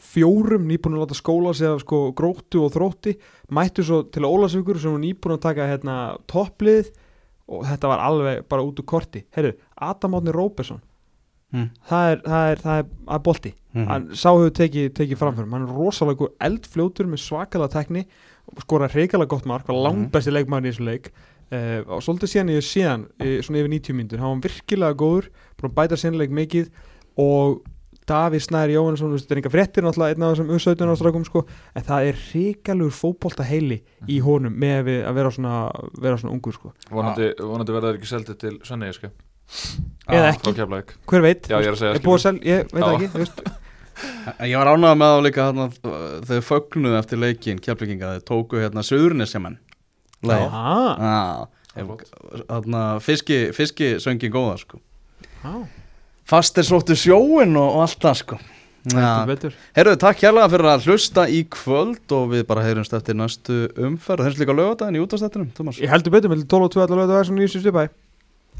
fjórum nýbúin að láta skóla sig af sko gróttu og þrótti mættu svo til Ólasvíkur sem var nýbúin að taka hérna topplið og þetta var alveg bara út úr korti Herru, Adam Átni Róbersson Mm. það er, það er, það er að bolti Mhm. hann sá hefur tekið teki framförum hann er rosalega eldfljótur með svakalega tekni skora reikalega gott mark var Mhm. langbesti leikmaður í þessu leik uh, og svolítið síðan ég síðan uh, svona yfir 90 mínútur, hann var virkilega góður búin að bæta sinleik mikið og Davíð Snæri Jóhannesson, þetta er enga fréttir náttúrulega einn af þessum U17 ástrákum sko en það er hrikalugur fótbolta heili í honum með að, vera svona vera svona ungur sko, Vonandi, vonandi verður ekki seldið til Svenni Eski eða Frá ekki, hver veit? Já, ég er að segja er búið að selja, ég veit Já. það ekki þú veist, Ég var ánægð með þá líka hérna, þegar fögnuðu eftir leikin kjafleikinga þeir tóku hérna Suðurnesjamenn. Lagi Já, Þarna fiski, fiski söngin góða sko. Já, Fastir sóttu sjóin og, og allt það sko. Herru, takk hérlega fyrir að hlusta í kvöld og við bara heyrumst eftir næstu umferð. Þeir líka lögadaginn í útastættinum, Ég heldur betur með 12 og 2 allavega það er svona nýjum stupæ